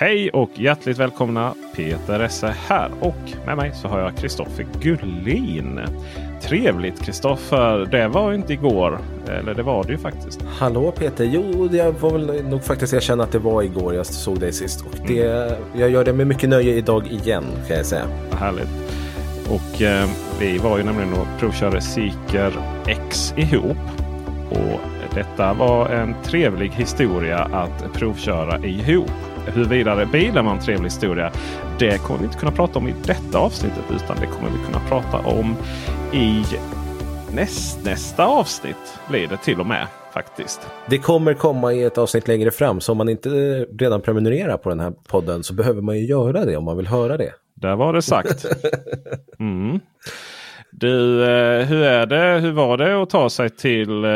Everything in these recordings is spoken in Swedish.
Hej och hjärtligt välkomna! Peter Esse här och med mig så har jag Kristoffer Gullin. Trevligt Kristoffer! Det var inte igår. Eller det var det ju faktiskt. Hallå Peter! Jo, jag får väl nog faktiskt erkänna att det var igår jag såg dig sist. Och det, mm. jag gör det med mycket nöje idag igen kan jag säga. Härligt! Och eh, vi var ju nämligen och provkörde Seeker X ihop. Och detta var en trevlig historia att provköra ihop. Huruvida bilen var en trevlig historia, det kommer vi inte kunna prata om i detta avsnittet. Utan det kommer vi kunna prata om i näst, nästa avsnitt. Blir det till och med faktiskt. Det kommer komma i ett avsnitt längre fram. Så om man inte redan prenumererar på den här podden så behöver man ju göra det om man vill höra det. Där var det sagt. Mm. Du, eh, hur är det? Hur var det att ta sig till eh,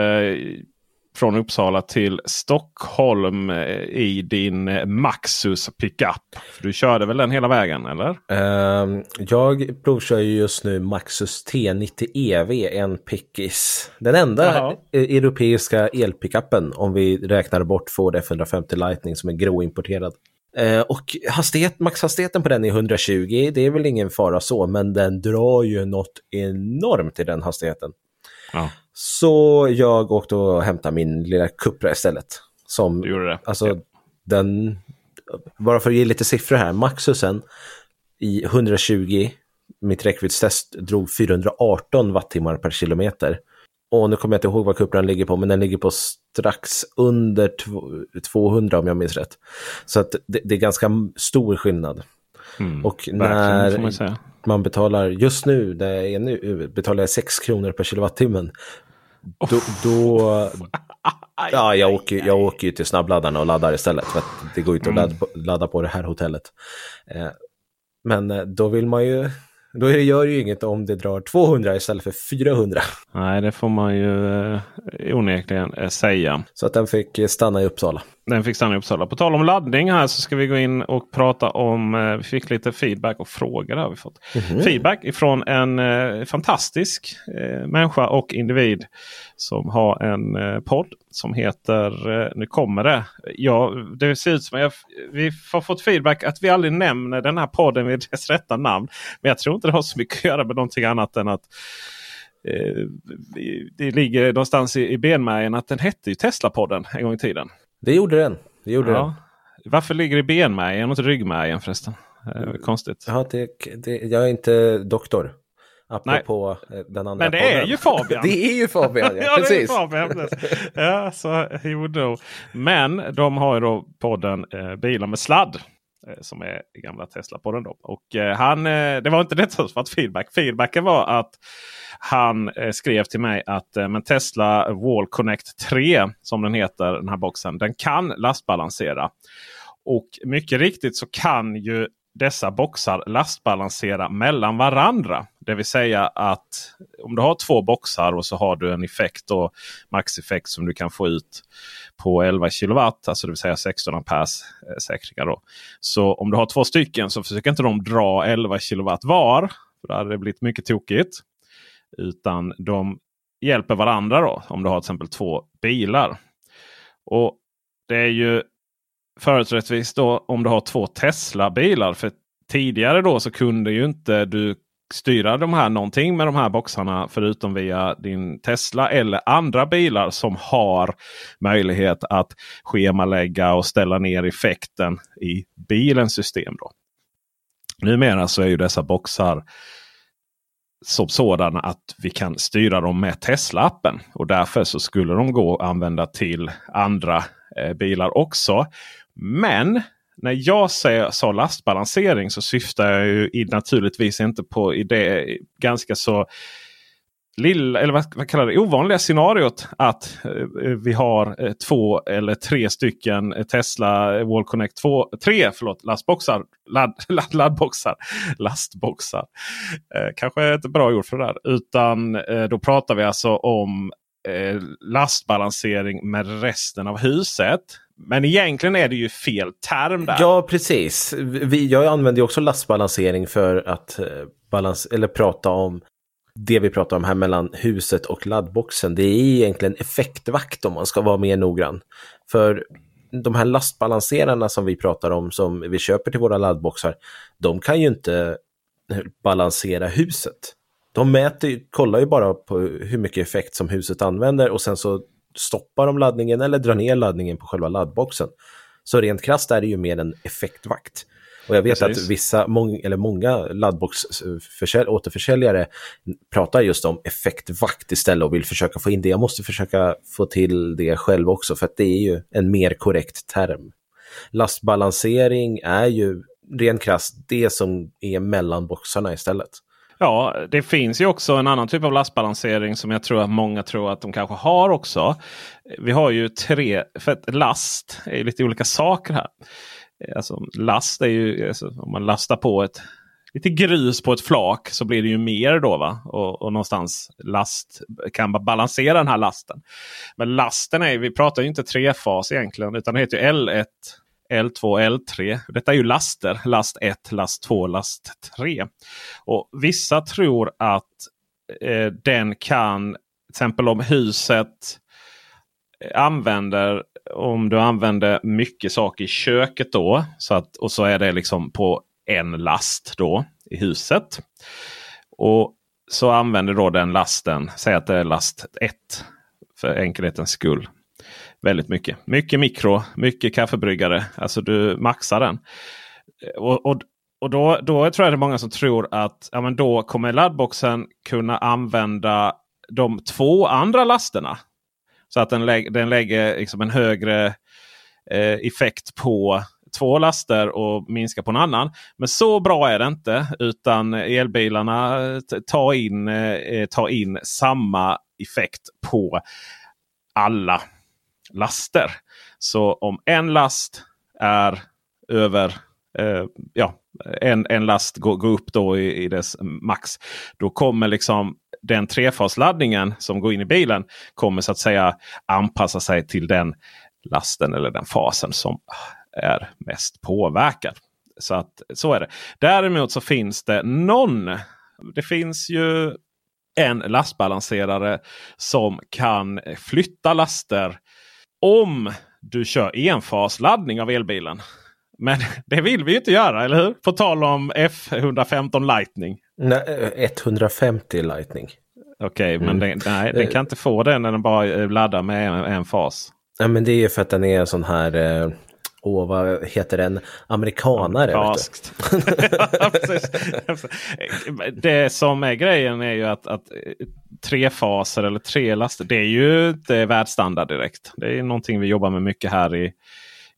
från Uppsala till Stockholm eh, i din Maxus pickup. Du körde väl den hela vägen eller? Uh, jag provkör just nu Maxus T90 EV, en pickis. Den enda Jaha. E- europeiska elpickupen om vi räknar bort Ford F150 Lightning som är gråimporterad. Uh, och hastighet, maxhastigheten på den är 120, det är väl ingen fara så, men den drar ju något enormt i den hastigheten. Ja. Så jag åkte och hämtade min lilla Cupra istället. Som, du gjorde det? Alltså, ja. den, bara för att ge lite siffror här, Maxusen i 120, mitt räckviddstest drog 418 wattimmar per kilometer. Och nu kommer jag inte ihåg vad Cupran ligger på, men den ligger på strax under 200 om jag minns rätt. Så att det, det är ganska stor skillnad. Mm, och när man, betalar, just nu, det är nu, betalar jag 6 kronor per kilowattimmen. Då, då ja, jag åker, jag åker ju till snabbladdarna och laddar istället. För att det går inte att ladda på, ladda på det här hotellet. Eh, men eh, då vill man ju då gör det ju inget om det drar 200 istället för 400. Nej, det får man ju eh, onekligen eh, säga. Så att den fick stanna i Uppsala. Den fick stanna i Uppsala. På tal om laddning här så ska vi gå in och prata om. Eh, vi fick lite feedback och frågor har vi fått. Mm. Feedback ifrån en eh, fantastisk eh, människa och individ som har en eh, podd som heter eh, Nu kommer det. Ja, det ser ut som att vi har fått feedback att vi aldrig nämner den här podden vid dess rätta namn. Men jag tror inte det har så mycket att göra med någonting annat än att eh, det ligger någonstans i, i benmärgen att den hette ju Tesla-podden en gång i tiden. Det gjorde den. Det gjorde ja. den. Varför ligger det i benmärgen och inte ryggmärgen förresten? Eh, konstigt. Ja, det, det, jag är inte doktor. Apropå Nej. Eh, den andra Men det podden. är ju Fabian. det är ju Fabian, ja, ja precis. Fabian, ja, så he would Men de har ju då podden eh, Bilar med sladd. Eh, som är gamla Tesla-podden. Då. Och eh, han, eh, det var inte det som var feedback. Feedbacken var att han eh, skrev till mig att men Tesla Wall Connect 3 som den heter, den här boxen, den kan lastbalansera. Och mycket riktigt så kan ju dessa boxar lastbalansera mellan varandra. Det vill säga att om du har två boxar och så har du en effekt och maxeffekt som du kan få ut på 11 kilowatt, alltså det vill säga 16 amperes eh, säkringar. Då. Så om du har två stycken så försöker inte de dra 11 kilowatt var. För då hade det blivit mycket tokigt. Utan de hjälper varandra då om du har till exempel två bilar. Och det är ju företrädesvis då om du har två Tesla-bilar. För tidigare då så kunde ju inte du styra de här någonting med de här boxarna förutom via din Tesla eller andra bilar som har möjlighet att schemalägga och ställa ner effekten i bilens system. Då. Numera så är ju dessa boxar som sådana att vi kan styra dem med Tesla-appen. Och därför så skulle de gå att använda till andra eh, bilar också. Men när jag säger, sa lastbalansering så syftar jag ju naturligtvis inte på i det ganska så lilla, eller vad, vad kallar det, ovanliga scenariot att eh, eh, vi har eh, två eller tre stycken eh, Tesla eh, Wall Connect 2, 3 förlåt, lastboxar. Ladd, ladd, laddboxar. Lastboxar. Eh, kanske ett bra ord för det där. Utan eh, då pratar vi alltså om eh, lastbalansering med resten av huset. Men egentligen är det ju fel term där. Ja, precis. Vi, jag använder också lastbalansering för att eh, balans, eller prata om det vi pratar om här mellan huset och laddboxen. Det är egentligen effektvakt om man ska vara mer noggrann. För de här lastbalanserarna som vi pratar om som vi köper till våra laddboxar, de kan ju inte balansera huset. De mäter, kollar ju bara på hur mycket effekt som huset använder och sen så stoppar de laddningen eller drar ner laddningen på själva laddboxen. Så rent krasst är det ju mer en effektvakt. Och jag vet Precis. att vissa, mång, eller många laddbox-återförsäljare pratar just om effektvakt istället och vill försöka få in det. Jag måste försöka få till det själv också för att det är ju en mer korrekt term. Lastbalansering är ju rent krasst det som är mellan boxarna istället. Ja, det finns ju också en annan typ av lastbalansering som jag tror att många tror att de kanske har också. Vi har ju tre, för att last är lite olika saker här. Eh, alltså, last är ju, alltså, om man lastar på ett lite grus på ett flak så blir det ju mer då. va? Och, och någonstans last kan balansera den här lasten. Men lasten är, vi pratar ju inte trefas egentligen utan det heter ju L1, L2, L3. Detta är ju laster. Last 1, last 2, last 3. Och Vissa tror att eh, den kan, till exempel om huset eh, använder, om du använder mycket saker i köket då. Så att, och så är det liksom på en last då i huset. Och så använder då den lasten, säg att det är last 1 för enkelhetens skull väldigt mycket. Mycket mikro, mycket kaffebryggare. Alltså du maxar den. Och, och, och då, då tror jag det är många som tror att ja, men då kommer laddboxen kunna använda de två andra lasterna. Så att den, lä den lägger liksom en högre eh, effekt på två laster och minska på en annan. Men så bra är det inte. Utan elbilarna tar in, eh, tar in samma effekt på alla laster. Så om en last är över eh, ja, en, en last går, går upp då i, i dess max. Då kommer liksom den trefasladdningen som går in i bilen kommer så att säga anpassa sig till den lasten eller den fasen som är mest påverkad. Så att så är det. Däremot så finns det någon. Det finns ju en lastbalanserare som kan flytta laster om du kör enfasladdning av elbilen. Men det vill vi inte göra, eller hur? På tal om F115 Lightning. Nej, 150 Lightning. Okej, okay, men mm. den, nej, den kan inte få det när den bara laddar med en, en fas. Ja, men det är ju för att den är en sån här eh, Åh, vad heter den? Amerikanare. Amerikanskt. det som är grejen är ju att, att tre faser eller tre laster. Det är ju inte världsstandard direkt. Det är någonting vi jobbar med mycket här i,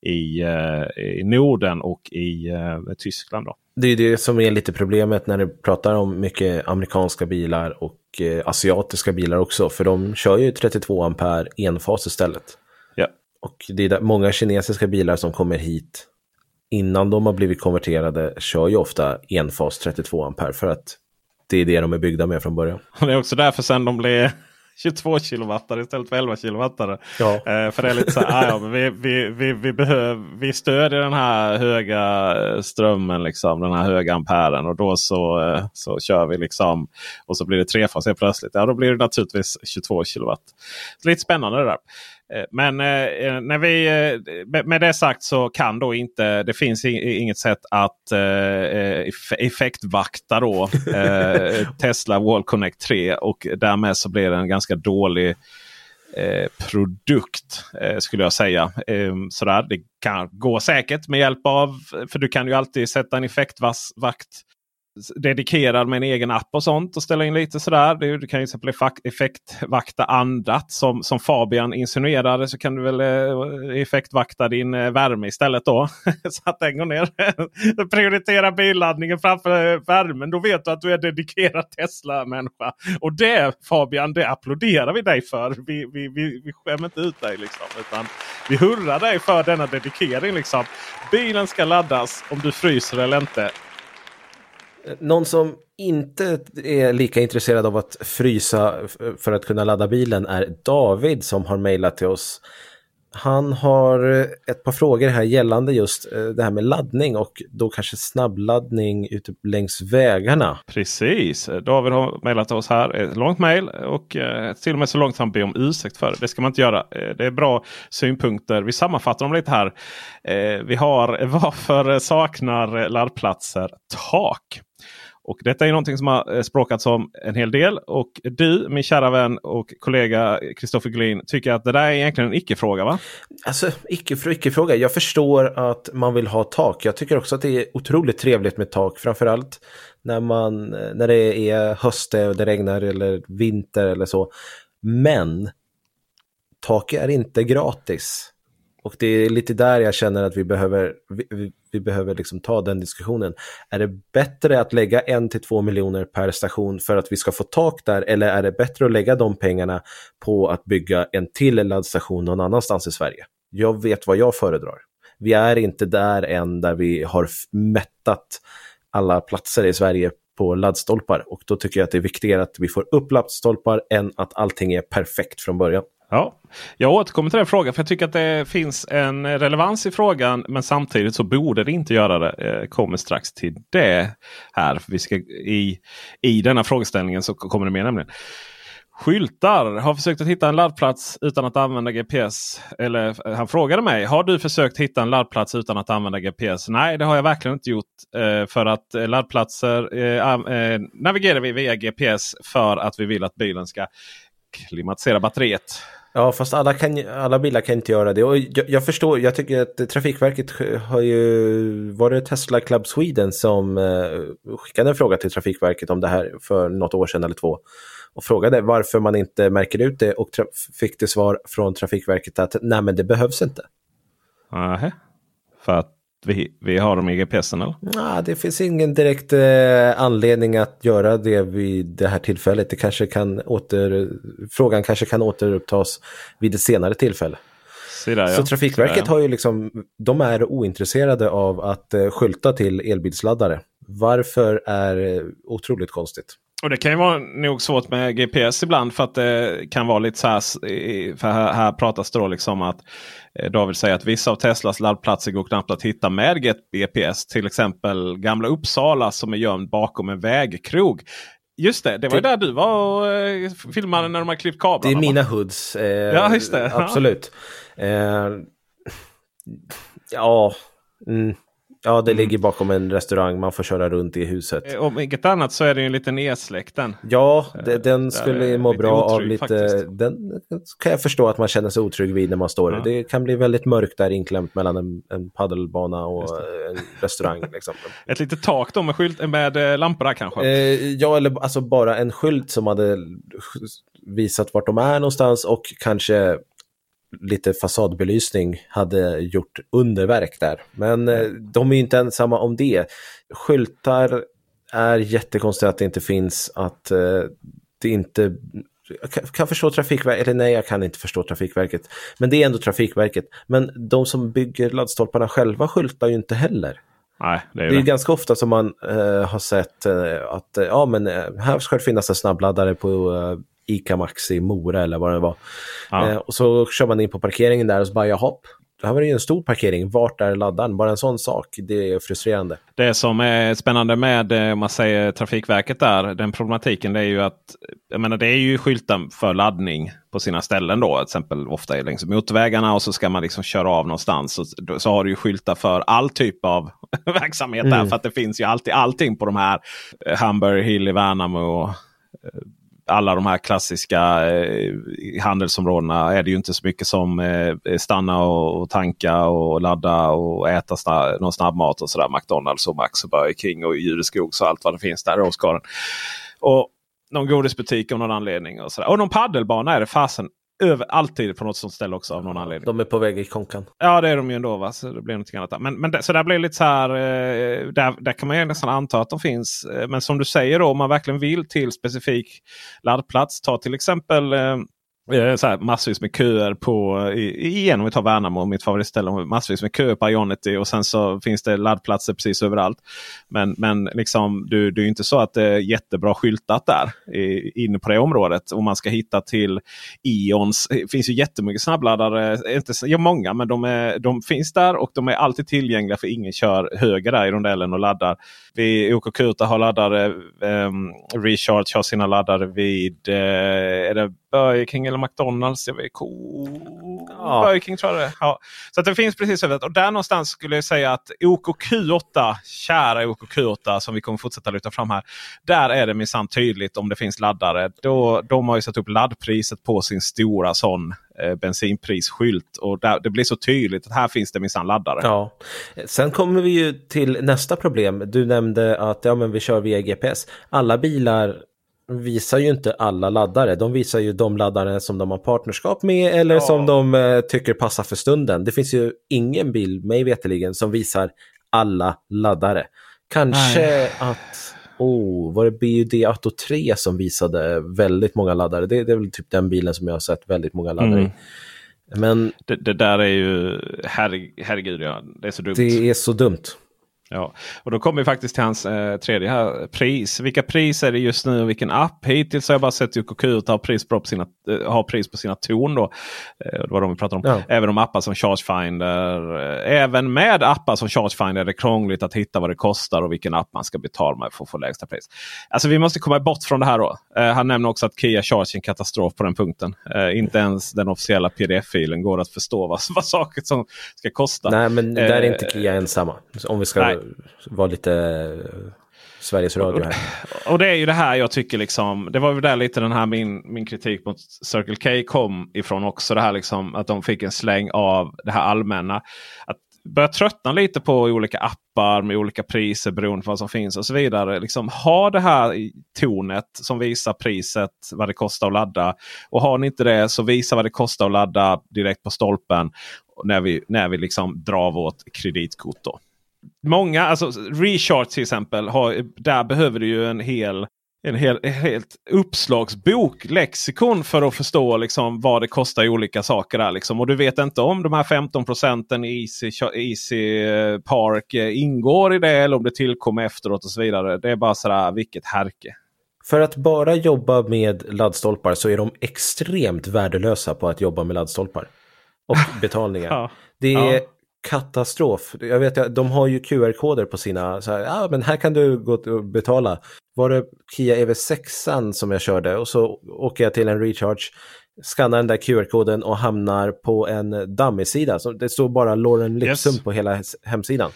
i, uh, i Norden och i uh, Tyskland. Då. Det är det som är lite problemet när du pratar om mycket amerikanska bilar och uh, asiatiska bilar också. För de kör ju 32 ampere enfas istället. Och det är många kinesiska bilar som kommer hit innan de har blivit konverterade kör ju ofta enfas 32 ampere för att det är det de är byggda med från början. Och det är också därför sen de blev 22 kilowattare istället för 11 kilowattare. Ja. Eh, för det är lite så här, ah, ja, men vi, vi, vi, vi, behöver, vi stödjer den här höga eh, strömmen, liksom, den här höga amperen. Och då så, eh, så kör vi liksom. Och så blir det trefas helt plötsligt. Ja, då blir det naturligtvis 22 kilowatt. Så lite spännande det där. Eh, men eh, när vi, eh, med det sagt så kan då inte, det finns inget sätt att eh, effektvakta då, eh, Tesla Wall Connect 3 och därmed så blir det en ganska dålig eh, produkt skulle jag säga. sådär. Det kan gå säkert med hjälp av, för du kan ju alltid sätta en effektvakt dedikerad med en egen app och sånt och ställa in lite sådär. Du, du kan ju till exempel effektvakta andrat som, som Fabian insinuerade. Så kan du väl eh, effektvakta din eh, värme istället då. så att den går ner. Prioritera billaddningen framför eh, värmen. Då vet du att du är dedikerad Tesla-människa. Och det Fabian, det applåderar vi dig för. Vi, vi, vi, vi skämmer inte ut dig liksom. Utan vi hurrar dig för denna dedikering. Liksom. Bilen ska laddas om du fryser eller inte. Någon som inte är lika intresserad av att frysa för att kunna ladda bilen är David som har mejlat till oss. Han har eh, ett par frågor här gällande just eh, det här med laddning och då kanske snabbladdning ute längs vägarna. Precis, David har mejlat oss här. Ett långt mejl och eh, till och med så långt han ber om ursäkt för det. Det ska man inte göra. Det är bra synpunkter. Vi sammanfattar dem lite här. Vi har varför saknar laddplatser tak? Och detta är någonting som har eh, språkats om en hel del. Och du, min kära vän och kollega Kristoffer Gullin, tycker att det där är egentligen en icke-fråga va? Alltså icke för icke-fråga. Jag förstår att man vill ha tak. Jag tycker också att det är otroligt trevligt med tak. Framförallt när, man, eh, när det är höst eh, och det regnar eller vinter eller så. Men tak är inte gratis. Och det är lite där jag känner att vi behöver, vi, vi behöver liksom ta den diskussionen. Är det bättre att lägga en till två miljoner per station för att vi ska få tak där eller är det bättre att lägga de pengarna på att bygga en till laddstation någon annanstans i Sverige? Jag vet vad jag föredrar. Vi är inte där än där vi har mättat alla platser i Sverige på laddstolpar och då tycker jag att det är viktigare att vi får upp laddstolpar än att allting är perfekt från början. Ja, jag återkommer till den frågan för jag tycker att det finns en relevans i frågan. Men samtidigt så borde det inte göra det. Jag kommer strax till det här. Vi ska, i, I denna frågeställningen så kommer det med nämligen. Skyltar. Har försökt att hitta en laddplats utan att använda GPS. Eller eh, han frågade mig. Har du försökt hitta en laddplats utan att använda GPS? Nej, det har jag verkligen inte gjort. Eh, för att laddplatser navigerar vi via GPS för att vi vill att bilen ska klimatisera batteriet. Ja, fast alla, kan, alla bilar kan inte göra det. Och jag, jag förstår, jag tycker att Trafikverket har ju... Var det Tesla Club Sweden som eh, skickade en fråga till Trafikverket om det här för något år sedan eller två? Och frågade varför man inte märker ut det och fick det svar från Trafikverket att nej men det behövs inte. Aha. För att vi, vi har dem i GPSen eller? Ja, det finns ingen direkt eh, anledning att göra det vid det här tillfället. Det kanske kan åter, frågan kanske kan återupptas vid ett senare tillfälle. Där, ja. Så Trafikverket har ju liksom, de är ointresserade av att eh, skylta till elbilsladdare. Varför är eh, otroligt konstigt. Och det kan ju vara nog svårt med GPS ibland för att det kan vara lite så här. För här, här pratas det då liksom att eh, David säger att vissa av Teslas laddplatser går knappt att hitta med GPS. Till exempel Gamla Uppsala som är gömd bakom en vägkrog. Just det, det var det, ju där du var och eh, filmade när de har klippt kablarna. Det är mina hoods. Eh, ja, just det. Absolut. Eh, ja, mm, Ja, det mm. ligger bakom en restaurang. Man får köra runt i huset. Eh, om inget annat så är det ju en liten nedsläkten. Ja, det, den skulle må bra av lite... Faktiskt. Den kan jag förstå att man känner sig otrygg vid när man står ja. Det kan bli väldigt mörkt där inklämt mellan en, en paddelbana och en restaurang. Liksom. Ett litet tak då med, skylt, med eh, lampor där kanske? Eh, ja, eller alltså bara en skylt som hade visat vart de är någonstans och kanske lite fasadbelysning hade gjort underverk där. Men eh, de är ju inte ensamma om det. Skyltar är jättekonstigt att det inte finns, att eh, det inte jag kan förstå Trafikverket, eller nej jag kan inte förstå Trafikverket. Men det är ändå Trafikverket. Men de som bygger laddstolparna själva skyltar ju inte heller. Nej, det är Det är ganska ofta som man eh, har sett eh, att eh, ja, men, här ska det finnas en snabbladdare på ICA Maxi Mora eller vad det var. Ja. Eh, och så kör man in på parkeringen där och så bara, jaha, det här var ju en stor parkering, vart är laddaren? Bara en sån sak, det är frustrerande. Det som är spännande med eh, om man säger Trafikverket där, den problematiken det är ju att jag menar, det är ju skyltar för laddning på sina ställen då. Till exempel ofta är längs motorvägarna och så ska man liksom köra av någonstans. Så, så har du ju skyltar för all typ av verksamhet där. För att det finns ju alltid allting på de här eh, Hamburg Hill i Värnamo. Och, eh, alla de här klassiska eh, handelsområdena är det ju inte så mycket som eh, stanna och, och tanka och ladda och äta sna någon snabbmat och sådär. McDonalds och Max och Burger King och Jureskogs och allt vad det finns där i Åskaren. Och någon godisbutik av någon anledning. Och, sådär. och någon paddelbana är det fasen över, alltid på något sånt ställe också av någon anledning. De är på väg i konkan. Ja det är de ju ändå. Va? Så det blir någonting annat. Men, men det, så där blir lite så här. Eh, där, där kan man ju nästan anta att de finns. Eh, Men som du säger då om man verkligen vill till specifik laddplats. Ta till exempel eh, Eh, så här, massvis med köer på, igen om vi tar Värnamo, mitt favoritställe. Massvis med köer på Ionity och sen så finns det laddplatser precis överallt. Men, men liksom, du, det är ju inte så att det är jättebra skyltat där i, inne på det området. Om man ska hitta till Ions. Det finns ju jättemycket snabbladdare. Inte, så- ja, många men de, är, de finns där och de är alltid tillgängliga för ingen kör höger där i rondellen och laddar. Vi, OKQ har laddare. Um, Recharge har sina laddare vid eh, är det Burger King eller McDonalds. Ko... Ja. Burger King tror jag det är. ja. Så att det finns precis överallt. Och där någonstans skulle jag säga att OKQ8, kära OKQ8 som vi kommer fortsätta lyfta fram här. Där är det minsann tydligt om det finns laddare. Då, de har ju satt upp laddpriset på sin stora sån eh, bensinprisskylt. Och där, det blir så tydligt att här finns det minsann laddare. Ja. Sen kommer vi ju till nästa problem. Du nämnde att ja, men vi kör via GPS. Alla bilar visar ju inte alla laddare. De visar ju de laddare som de har partnerskap med eller som de eh, tycker passar för stunden. Det finns ju ingen bil, mig veterligen, som visar alla laddare. Kanske att, oh, var det BUD Atto 3 som visade väldigt många laddare? Det, det är väl typ den bilen som jag har sett väldigt många laddare Mm. i. Men Det, det där är ju, herre, herregud ja, det är så dumt. det är så dumt. Ja. Och då kommer vi faktiskt till hans eh, tredje här. Pris. Vilka pris är det just nu och vilken app? Hittills har jag bara sett UKQ ta pris på sina, eh, ha pris på sina torn. Då. Eh, det var de vi pratade om. Ja. Även om appar som Chargefinder. Eh, även med appar som Chargefinder är det krångligt att hitta vad det kostar och vilken app man ska betala med för att få lägsta pris. Alltså vi måste komma bort från det här då. Eh, han nämner också att Kia Charge är en katastrof på den punkten. Eh, inte ens den officiella pdf-filen går att förstå vad, vad saker som ska kosta. Nej, men där är inte Kia ensamma. Om vi ska nej. Var lite eh, Sveriges Radio här. Och det är ju det här jag tycker liksom. Det var väl där lite den här min, min kritik mot Circle K kom ifrån också. Det här liksom att de fick en släng av det här allmänna. Att börja tröttna lite på olika appar med olika priser beroende på vad som finns och så vidare. Liksom, ha det här i tornet som visar priset, vad det kostar att ladda. Och har ni inte det så visa vad det kostar att ladda direkt på stolpen. När vi, när vi liksom drar vårt kreditkort. Då. Många, alltså Recharge till exempel, har, där behöver du ju en hel en hel, en helt uppslagsbok, lexikon för att förstå liksom vad det kostar i olika saker. Där, liksom. Och du vet inte om de här 15 procenten i Easy, Easy eh, Park eh, ingår i det eller om det tillkommer efteråt och så vidare. Det är bara sådär, vilket härke. För att bara jobba med laddstolpar så är de extremt värdelösa på att jobba med laddstolpar. Och betalningar. Ja. Det är Ja. Katastrof. Jag vet, de har ju QR-koder på sina, så här, ja men här kan du gå och betala. Var det Kia EV6 som jag körde och så åker jag till en recharge, skannar den där QR-koden och hamnar på en dummy-sida. Så det står bara Lauren Lipsum Yes. på hela hemsidan.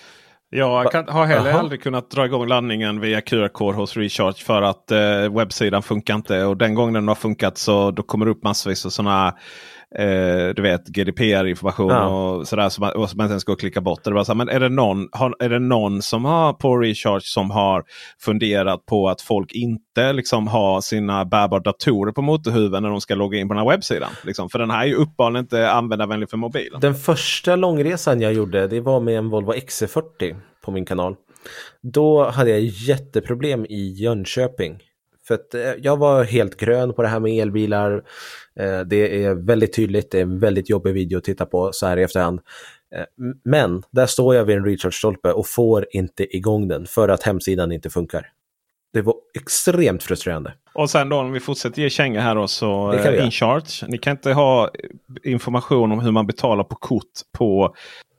Jag kan, har heller Jaha. aldrig kunnat dra igång laddningen via QR-kod hos Recharge för att eh, webbsidan funkar inte. Och den gången den har funkat så då kommer det upp massvis av sådana eh, du vet GDPR-information Ja. och sådär som man, och man sen ska klicka bort. Det bara så här, men är, det någon, har, är det någon som har på Recharge som har funderat på att folk inte liksom har sina bärbara datorer på motorhuven när de ska logga in på den här webbsidan? Liksom? För den här är ju uppenbarligen inte användarvänlig för mobilen. Den första långresan jag gjorde, det var med en Volvo XC40 på min kanal. Då hade jag jätteproblem i Jönköping. För att eh, jag var helt grön på det här med elbilar. Eh, Det är väldigt tydligt, det är en väldigt jobbig video att titta på så här i efterhand. Eh, Men där står jag vid en recharge-stolpe och får inte igång den för att hemsidan inte funkar. Det var extremt frustrerande. Och sen då om vi fortsätter ge känga här då så. InCharge. Ni kan inte ha information om hur man betalar på kort på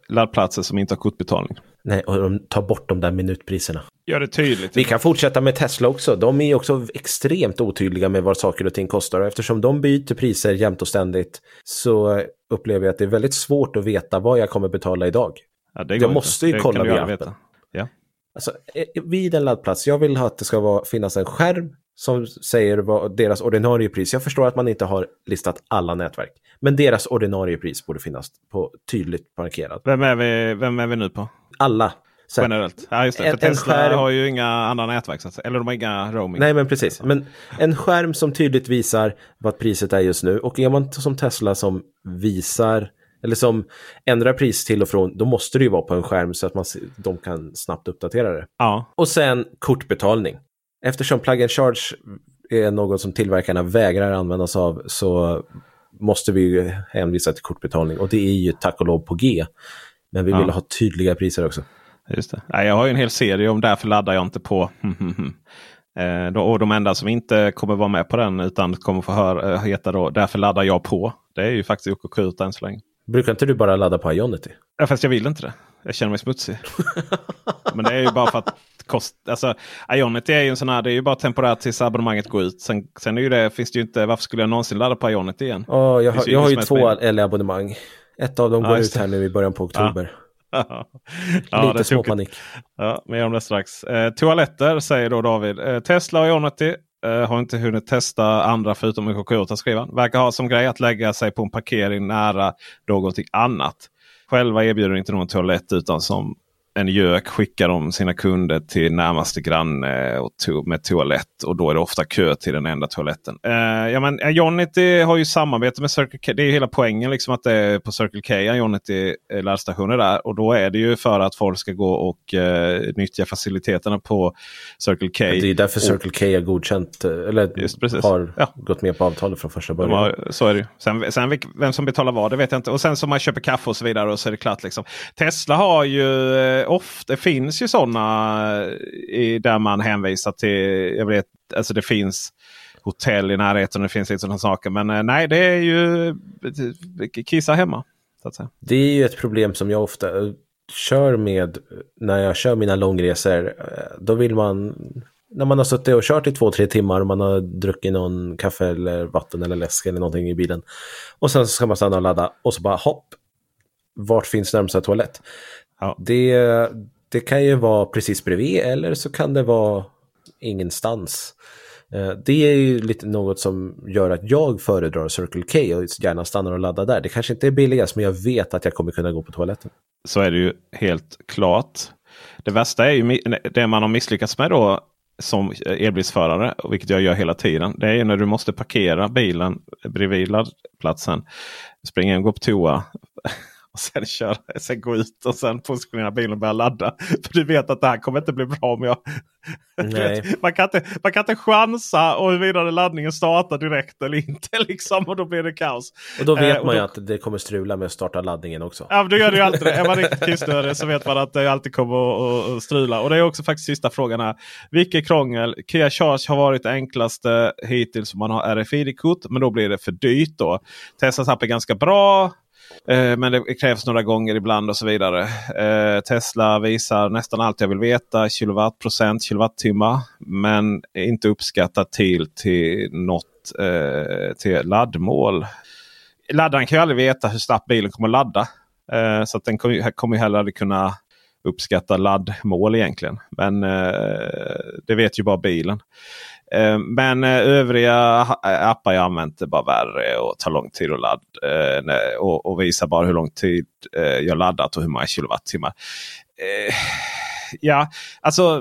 laddplatser som inte har kortbetalning. Nej, och de tar bort de där minutpriserna. Gör det tydligt. Vi kan fortsätta med Tesla också. De är också extremt otydliga med vad saker och ting kostar. Och eftersom de byter priser jämt och ständigt så upplever jag att det är väldigt svårt att veta vad jag kommer betala idag. Ja, det jag går måste inte. ju Det kolla via appen. veta. Ja. Alltså, eh, vid en laddplats, jag vill ha att det ska vara, finnas en skärm som säger vad deras ordinarie pris. Jag förstår att man inte har listat alla nätverk. Men deras ordinarie pris borde finnas på tydligt markerat. Vem, är vi, vem är vi nu på? Alla. Så Generellt. Ja, just det. En- För Tesla skärm- har ju inga andra nätverk. Så eller de har inga roaming. Nej men precis. Men en skärm som tydligt visar vad priset är just nu. Och är man som Tesla som visar eller som ändrar pris till och från, då måste det ju vara på en skärm så att man, de kan snabbt uppdatera det. Ja, Och sen kortbetalning. Eftersom plug and charge är något som tillverkarna vägrar använda sig av så måste vi ju hänvisa till kortbetalning. Och det är ju tack och lov på G. Men vi Ja. vill ha tydliga priser också. just det. Nej, jag har ju en hel serie om därför laddar jag inte på. Eh, då, och de enda som inte kommer vara med på den utan kommer få höra, eh, heta då därför laddar jag på. Det är ju faktiskt OK Qt än så länge. Brukar inte du bara ladda på Ionity? Ja, fast jag vill inte det. Jag känner mig smutsig. Men det är ju bara för att kost, alltså, Ionity är ju en sån här, det är ju bara temporärt tills abonnemanget går ut. Sen, sen är ju det, finns det ju inte, varför skulle jag någonsin ladda på Ionity igen? Ja, jag, har, ju jag har ju två helst LE-abonnemang. Ett av dem Ja, går ut här nu i början på oktober. ja, Lite är tokigt. småpanik. Ja, mer om det strax. Eh, toaletter säger då David. Eh, Tesla och Ionity eh, har inte hunnit testa andra förutom OKQ skriver han. Verkar ha som grej att lägga sig på en parkering nära någonting annat. Själva erbjuder inte någon toalett utan som en gök skickar de sina kunder till närmaste granne och to med toalett. Och då är det ofta kö till den enda toaletten. Eh, ja, men Ionity har ju samarbete med Circle K. Det är ju hela poängen liksom att det är på Circle K Ionity eh, laddstationer där. Och då är det ju för att folk ska gå och eh, nyttja faciliteterna på Circle K. Det är därför Circle K har godkänt, eh, eller Just precis. har Ja. gått med på avtalet från första början. har, så är det ju. Sen, sen vem som betalar vad det vet jag inte. Och sen så man köper kaffe och så vidare och så är det klart. Liksom. Tesla har ju eh, ofta, det finns ju sådana eh, där man hänvisar till, jag vet, alltså det finns hotell i närheten och det finns lite sådana saker. Men eh, nej, det är ju kissa hemma. Så att säga. Det är ju ett problem som jag ofta eh, kör med när jag kör mina långresor. Då vill man, när man har suttit och kört i två, tre timmar och man har druckit någon kaffe eller vatten eller läsk eller någonting i bilen. Och sen så ska man stanna och ladda och så bara hopp, vart finns närmsta toalett? Ja. Det, det kan ju vara precis bredvid eller så kan det vara ingenstans. Eh, Det är ju lite något som gör att jag föredrar Circle K och gärna stannar och laddar där. Det kanske inte är billigast men jag vet att jag kommer kunna gå på toaletten. så är det ju helt klart. Det värsta är ju det man har misslyckats med då som elbilsförare, vilket jag gör hela tiden. Det är ju när du måste parkera bilen bredvid laddplatsen. Springa in och gå på toa. Och sen, köra, sen gå ut och sen positionera bilen och börja ladda. För du vet att det här kommer inte bli bra om jag... Vet, man, kan inte, man kan inte chansa och huruvida laddningen startar direkt eller inte. Liksom, och då blir det kaos. Och då vet Eh, man ju då- att det kommer strula med att starta laddningen också. Ja, men då gör det ju alltid det. Är man riktigt kissnödig så vet man att det alltid kommer att strula. Och det är också faktiskt sista frågan här. Vilket krångel? Kia Charge har varit det enklaste hittills om man har RFID-kort. Men då blir det för dyrt då. Teslas app är ganska bra eh, Men det krävs några gånger ibland och så vidare. Eh, Tesla visar nästan allt jag vill veta. Kilowattprocent, kilowattimmar. Men inte uppskattat till, till något eh, till laddmål. Laddaren kan ju aldrig veta hur snabbt bilen kommer att ladda. Eh, så att den kommer, ju- kommer ju heller aldrig kunna uppskatta laddmål egentligen. Men eh, det vet ju bara bilen. Eh, men eh, övriga ha- appar jag använt är bara värre och tar lång tid att ladda. Eh, och, och visar bara hur lång tid eh, jag laddat och hur många kilowattimmar. Eh, ja, alltså.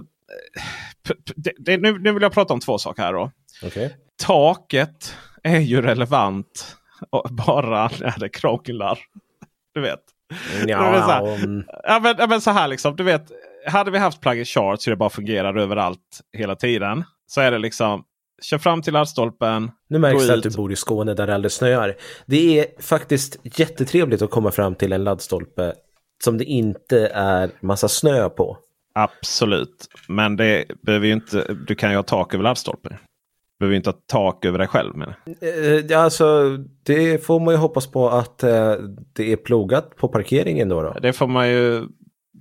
eh, Det, det, nu, nu vill jag prata om två saker här då Okej. taket är ju relevant bara när det krånglar. Du vet. Är så här. Ja, Ja men, ja, men så här liksom. Du vet. Hade vi haft plug in charge så det bara fungerar överallt hela tiden. Så är det liksom. Kör fram till laddstolpen. nu märks det att du bor i Skåne där det aldrig snöar. Det är faktiskt jättetrevligt att komma fram till en laddstolpe som det inte är massa snö på. Absolut, men det behöver ju inte. Du kan ju ha tak över laddstolpen. Du behöver inte ha tak över dig själv. Men. Eh, ja, alltså, det får man ju hoppas på att eh, det är plogat på parkeringen då. då. Det får man ju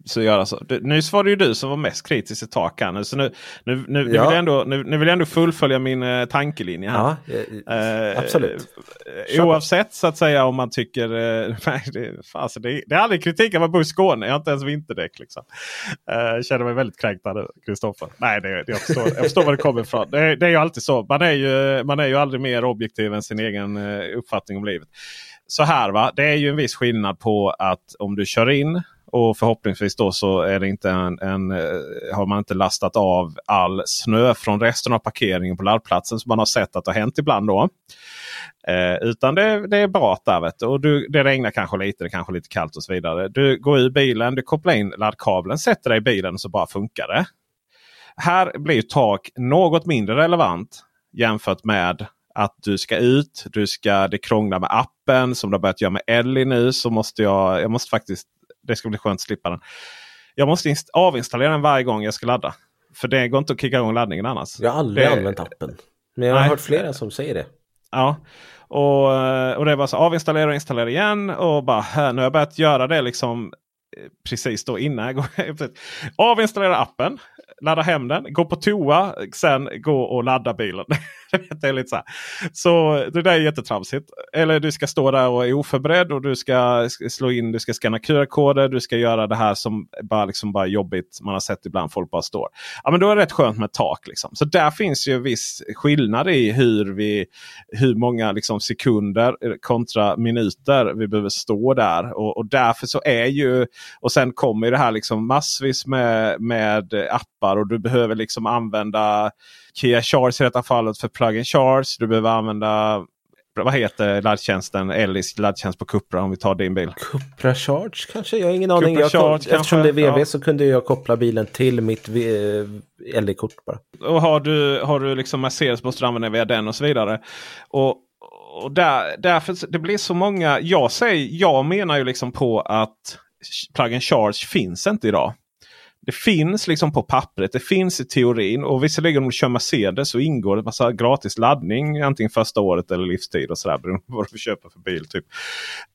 så göra så. Du, nyss var det ju du som var mest kritisk till tak här nu. Så nu, nu, nu, nu, vill jag ändå, nu, nu vill jag ändå fullfölja min eh, tankelinje här. Ja, eh, absolut. Eh, oavsett så att säga om man tycker... Eh, nej, det, alltså, det, det är aldrig kritik av att bo i Skåne. Jag har inte ens vinterdäck. Liksom. Eh, jag känner mig väldigt kränkt där Kristoffer. Nej, det, det, jag, förstår, jag förstår var det kommer ifrån. Det, det är ju alltid så. Man är ju, man är ju aldrig mer objektiv än sin egen eh, uppfattning om livet. Så här va, det är ju en viss skillnad på att om du kör in och förhoppningsvis då så är det inte en, en, eh, har man inte lastat av all snö från resten av parkeringen på laddplatsen som man har sett att det har hänt ibland. då. Eh, utan det, det är bra där. Vet du. Och du, det regnar kanske lite, det är kanske lite kallt och så vidare. Du går ur bilen, du kopplar in laddkabeln, sätter dig i bilen och så bara funkar det. Här blir tak något mindre relevant jämfört med att du ska ut. Du ska, det krånglar med appen som du har börjat göra med Ellie nu. Så måste jag, jag måste faktiskt det ska bli skönt att slippa den. Jag måste avinstallera den varje gång jag ska ladda. För det går inte att kicka igång laddningen annars. Jag har aldrig det... använt appen. Men jag har Nej. hört flera som säger det. Ja, och, och det var så avinstallera och installera igen. Och bara nu har jag börjat göra det liksom eh, precis då innan jag går. Avinstallera appen ladda hem den, gå på toa, sen gå och ladda bilen. det är lite så, här. så det där är jättetramsigt. Eller du ska stå där och är oförberedd och du ska slå in, du ska scanna QR-koder, du ska göra det här som bara, liksom bara jobbigt. Man har sett ibland folk bara står. Ja men då är det rätt skönt med tak. Liksom. Så där finns ju viss skillnad i hur, vi, hur många liksom, sekunder kontra minuter vi behöver stå där. Och, och därför så är ju, och sen kommer det här liksom massvis med, med appar appar och du behöver liksom använda Kia Charge i detta fallet för plug-in charge. Du behöver använda vad heter laddtjänsten? Ellis laddtjänst på Cupra om vi tar din bil. Cupra Charge kanske? Jag har ingen aning. Jag Charge, eftersom kanske, det är VV ja. så kunde jag koppla bilen till mitt LE-kort bara. Och har du, har du liksom Mercedes måste du använda via den och så vidare. Och, och där, därför det blir så många. Jag, säger, jag menar ju liksom på att plug-in charge finns inte idag. Det finns liksom på pappret, det finns i teorin. Och visserligen om du kör Mercedes så ingår det massa gratis laddning antingen första året eller livstid. och sådär, Beroende på vad du köper för bil. Typ.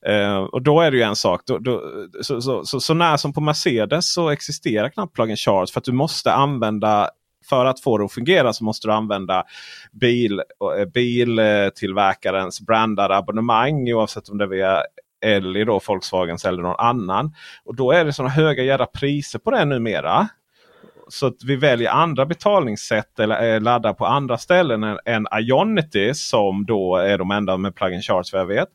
Eh, och då är det ju en sak. Då, då, så, så, så, så, när som på Mercedes så existerar knappt plug-in charge. För att du måste använda för att få det att fungera så måste du använda bil, eh, biltillverkarens brandade abonnemang oavsett om det är via Elli då Volkswagens eller någon annan. Och då är det sådana höga jävla priser på det numera. Så att vi väljer andra betalningssätt eller eh, laddar på andra ställen än, än Ionity som då är de enda med plug-in charge vad jag vet.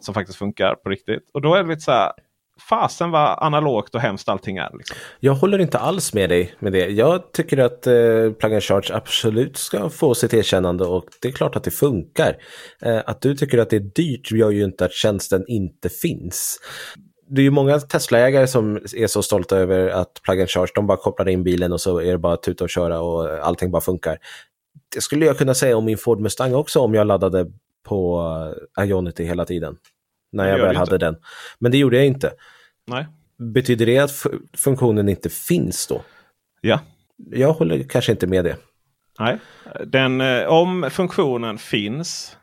Som faktiskt funkar på riktigt. Och då är det lite så här fasen vad analogt och hemskt allting är. Liksom. Jag håller inte alls med dig med det. Jag tycker att eh, Plug and Charge absolut ska få sitt erkännande och det är klart att det funkar. Eh, att du tycker att det är dyrt gör ju inte att tjänsten inte finns. Det är ju många Tesla-ägare som är så stolta över att Plug and Charge, de bara kopplar in bilen och så är det bara att tuta och köra och allting bara funkar. Det skulle jag kunna säga om min Ford Mustang också om jag laddade på eh, Ionity hela tiden när jag väl hade den. Men det gjorde jag inte. Nej. Betyder det att funktionen inte finns då? Ja. Jag håller kanske inte med det. Nej, Den, eh, om funktionen finns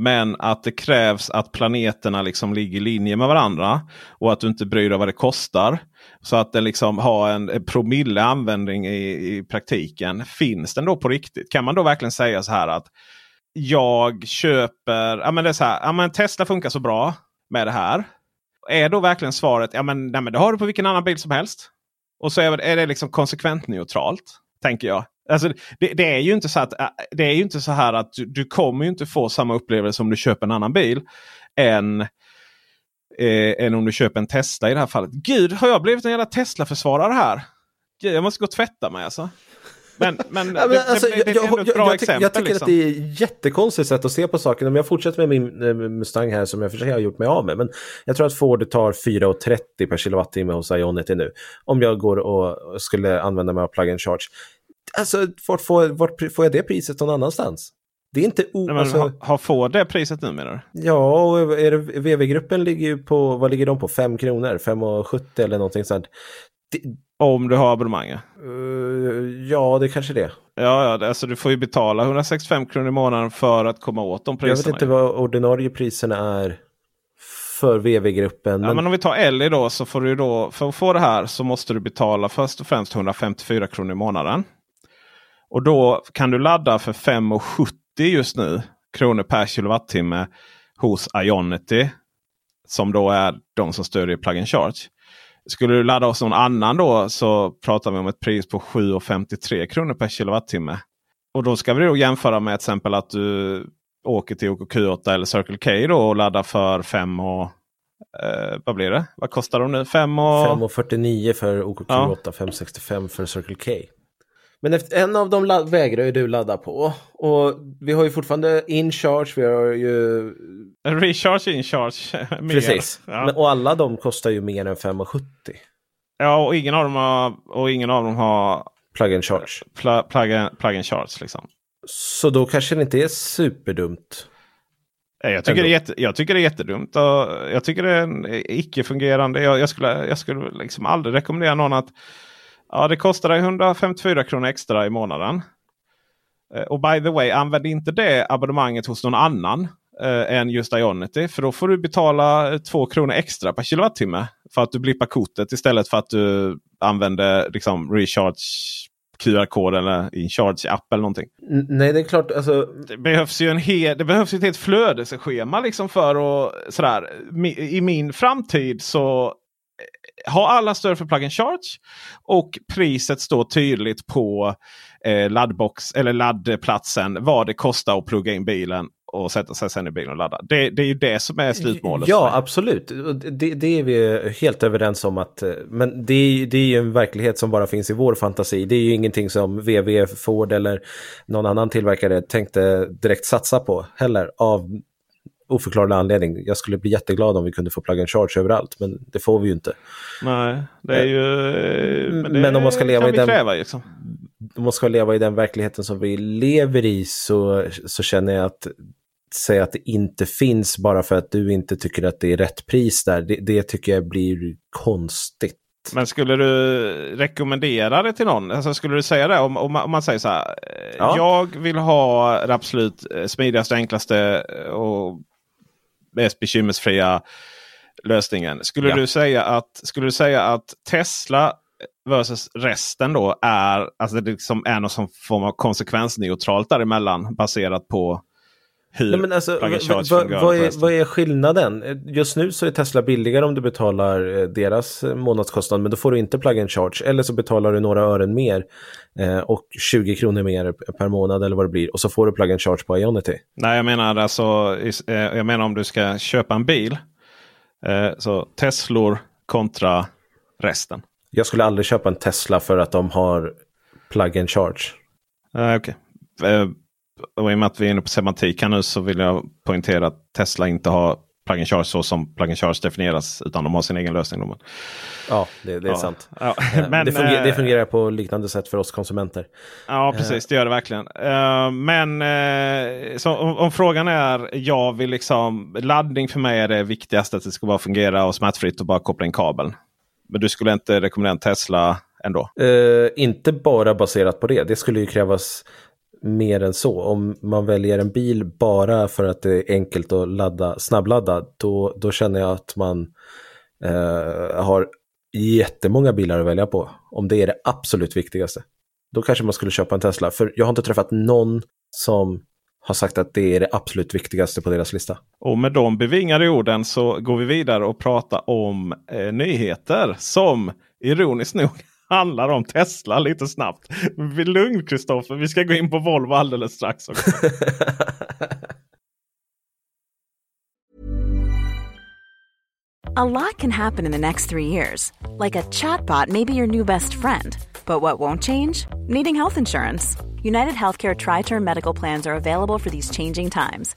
men att det krävs att planeterna liksom ligger i linje med varandra. Och att du inte bryr dig vad det kostar. Så att det liksom har en promille användning i, i praktiken. Finns den då på riktigt? Kan man då verkligen säga så här att jag köper, ja men det är så här, ja men Tesla funkar så bra med det här. Är då verkligen svaret ja men, nej, men det har du på vilken annan bil som helst. Och så är det, liksom konsekvent neutralt. Tänker jag. Alltså, det, det, är ju inte så att, äh, det är ju inte så här att du, du kommer inte få samma upplevelse om du köper en annan bil. Än, eh, än om du köper en Tesla i det här fallet. Gud, har jag blivit en jävla Tesla-försvarare här? Gud, jag måste gå och tvätta mig alltså. Men, men, ja, men det, alltså, det, det, är ändå ett bra jag, exempel. Jag tycker liksom. att det är ett jättekonstigt sätt att se på saken. Om jag fortsätter med min eh, Mustang här som jag för sig har gjort mig av med. Men jag tror att Ford tar 4,30 per kilowattimme hos Ionity nu. Om jag går och skulle använda mig av plug-in charge. Alltså, vart får, vart får jag det priset någon annanstans? Det är inte o... Nej, men, alltså, har, har få det priset nu menar du? Ja, och är det, VV-gruppen ligger ju på, vad ligger de på? 5 kronor? 5,70 eller någonting sånt. Det, Om du har abonnemang ja. uh, ja, det kanske det. Ja, ja alltså du får ju betala 165 kronor i månaden för att komma åt de priserna. Jag vet inte vad ordinarie priserna är för VV-gruppen. Ja, men... men om vi tar Ellie då så får du då för att få det här så måste du betala först och främst 154 kronor i månaden. Och då kan du ladda för 5,70 just nu kronor per kilowattimme hos Ionity. Som då är de som stödjer plug and charge. Skulle du ladda hos någon annan då så pratar vi om ett pris på 7,53 kronor per kilowattimme. Och då ska vi då jämföra med till exempel att du åker till OKQ8 eller Circle K då och laddar för 5 och eh, vad blir det? Vad kostar de nu? 5 och... 5,49 för OKQ8, Ja. 5,65 för Circle K. Men efter, en av dem vägrar ju du ladda på. Och vi har ju fortfarande InCharge, vi har ju... Recharge in charge. mer. Precis. Ja. Men, och alla de kostar ju mer än 5,70. ja, och ingen av dem har, och ingen av dem har Plug and charge. pl plug, and, plug and charge. Liksom. Så då kanske det inte är superdumt. Jag tycker, det är jätte, jag tycker det är jättedumt. Och jag tycker det är en icke-fungerande. Jag, jag, skulle, jag skulle liksom aldrig rekommendera någon att ja, det kostar dig 154 kronor extra i månaden. Eh, Och by the way, använd inte det abonnemanget hos någon annan eh, än just Ionity. För då får du betala eh, 2 kronor extra per kilowattimme. För att du blippar kortet istället för att du använder liksom, recharge QR-kod eller InCharge app eller någonting. Nej, det är klart, alltså... Det behövs ju en hel, det behövs ett helt flödesschema liksom för att sådär. I min framtid så har alla stöd för plug and charge. Och priset står tydligt på eh, laddbox eller laddplatsen. Vad det kostar att plugga in bilen och sätta sig sen i bilen och ladda. Det, det är ju det som är slutmålet. Ja, absolut. Det, det är vi helt överens om att, eh, men det är, det är ju en verklighet som bara finns i vår fantasi. Det är ju ingenting som VV, Ford eller någon annan tillverkare tänkte direkt satsa på heller av oförklarlig anledning. Jag skulle bli jätteglad om vi kunde få plug and charge överallt, men det får vi ju inte. Nej, det är ju... eh, Men, det Men om man ska leva i den- kräva liksom. Om man ska leva i den verkligheten som vi lever i så, så känner jag att säga att det inte finns bara för att du inte tycker att det är rätt pris där, det, det tycker jag blir konstigt. Men skulle du rekommendera det till någon? Alltså skulle du säga det om, om, man, om man säger så här. Ja. Jag vill ha det absolut eh, smidigaste, enklaste eh, och mest bekymmersfria lösningen. Skulle, Ja. du säga att, skulle du säga att Tesla versus resten då är, alltså det liksom är någon som form av konsekvensneutralt däremellan baserat på hur Nej, men alltså, vad, vad, vad, är, vad är skillnaden? Just nu så är Tesla billigare om du betalar eh, deras eh, månadskostnad, men då får du inte plug and charge. Eller så betalar du några ören mer eh, och 20 kronor mer per månad eller vad det blir. Och så får du plug and charge på Ionity. Nej, jag menar alltså, eh, jag menar om du ska köpa en bil. Eh, så Teslor kontra resten. Jag skulle aldrig köpa en Tesla för att de har plug and charge. Eh, Okej. Eh, och I och med att vi är inne på semantik här nu så vill jag poängtera att Tesla inte har plug and charge så som plug and charge definieras. Utan de har sin egen lösning. då. Ja, det, det är Ja. sant. Ja, Eh, men, det, fungerar, det eh, fungerar på liknande sätt för oss konsumenter. Ja, precis. Det gör det verkligen. Eh, men eh, så, om, om frågan är, jag vill liksom, laddning för mig är det viktigaste. Att det ska bara fungera och smärtfritt och bara koppla in kabeln. Men du skulle inte rekommendera en Tesla ändå? Eh, inte bara baserat på det. Det skulle ju krävas mer än så. Om man väljer en bil bara för att det är enkelt att ladda, snabbladda, då, då känner jag att man eh, har jättemånga bilar att välja på. Om det är det absolut viktigaste. Då kanske man skulle köpa en Tesla. För jag har inte träffat någon som har sagt att det är det absolut viktigaste på deras lista. Och med de bevingade orden så går vi vidare och pratar om eh, nyheter som ironiskt nog handlar om Tesla lite snabbt. Lugn Kristoffer, vi ska gå in på Volvo alldeles strax. Också. A lot can happen in the next three years. Like a chatbot may be your new best friend. But what won't change? Needing health insurance. United Healthcare Tri Term Medical Plans are available for these changing times.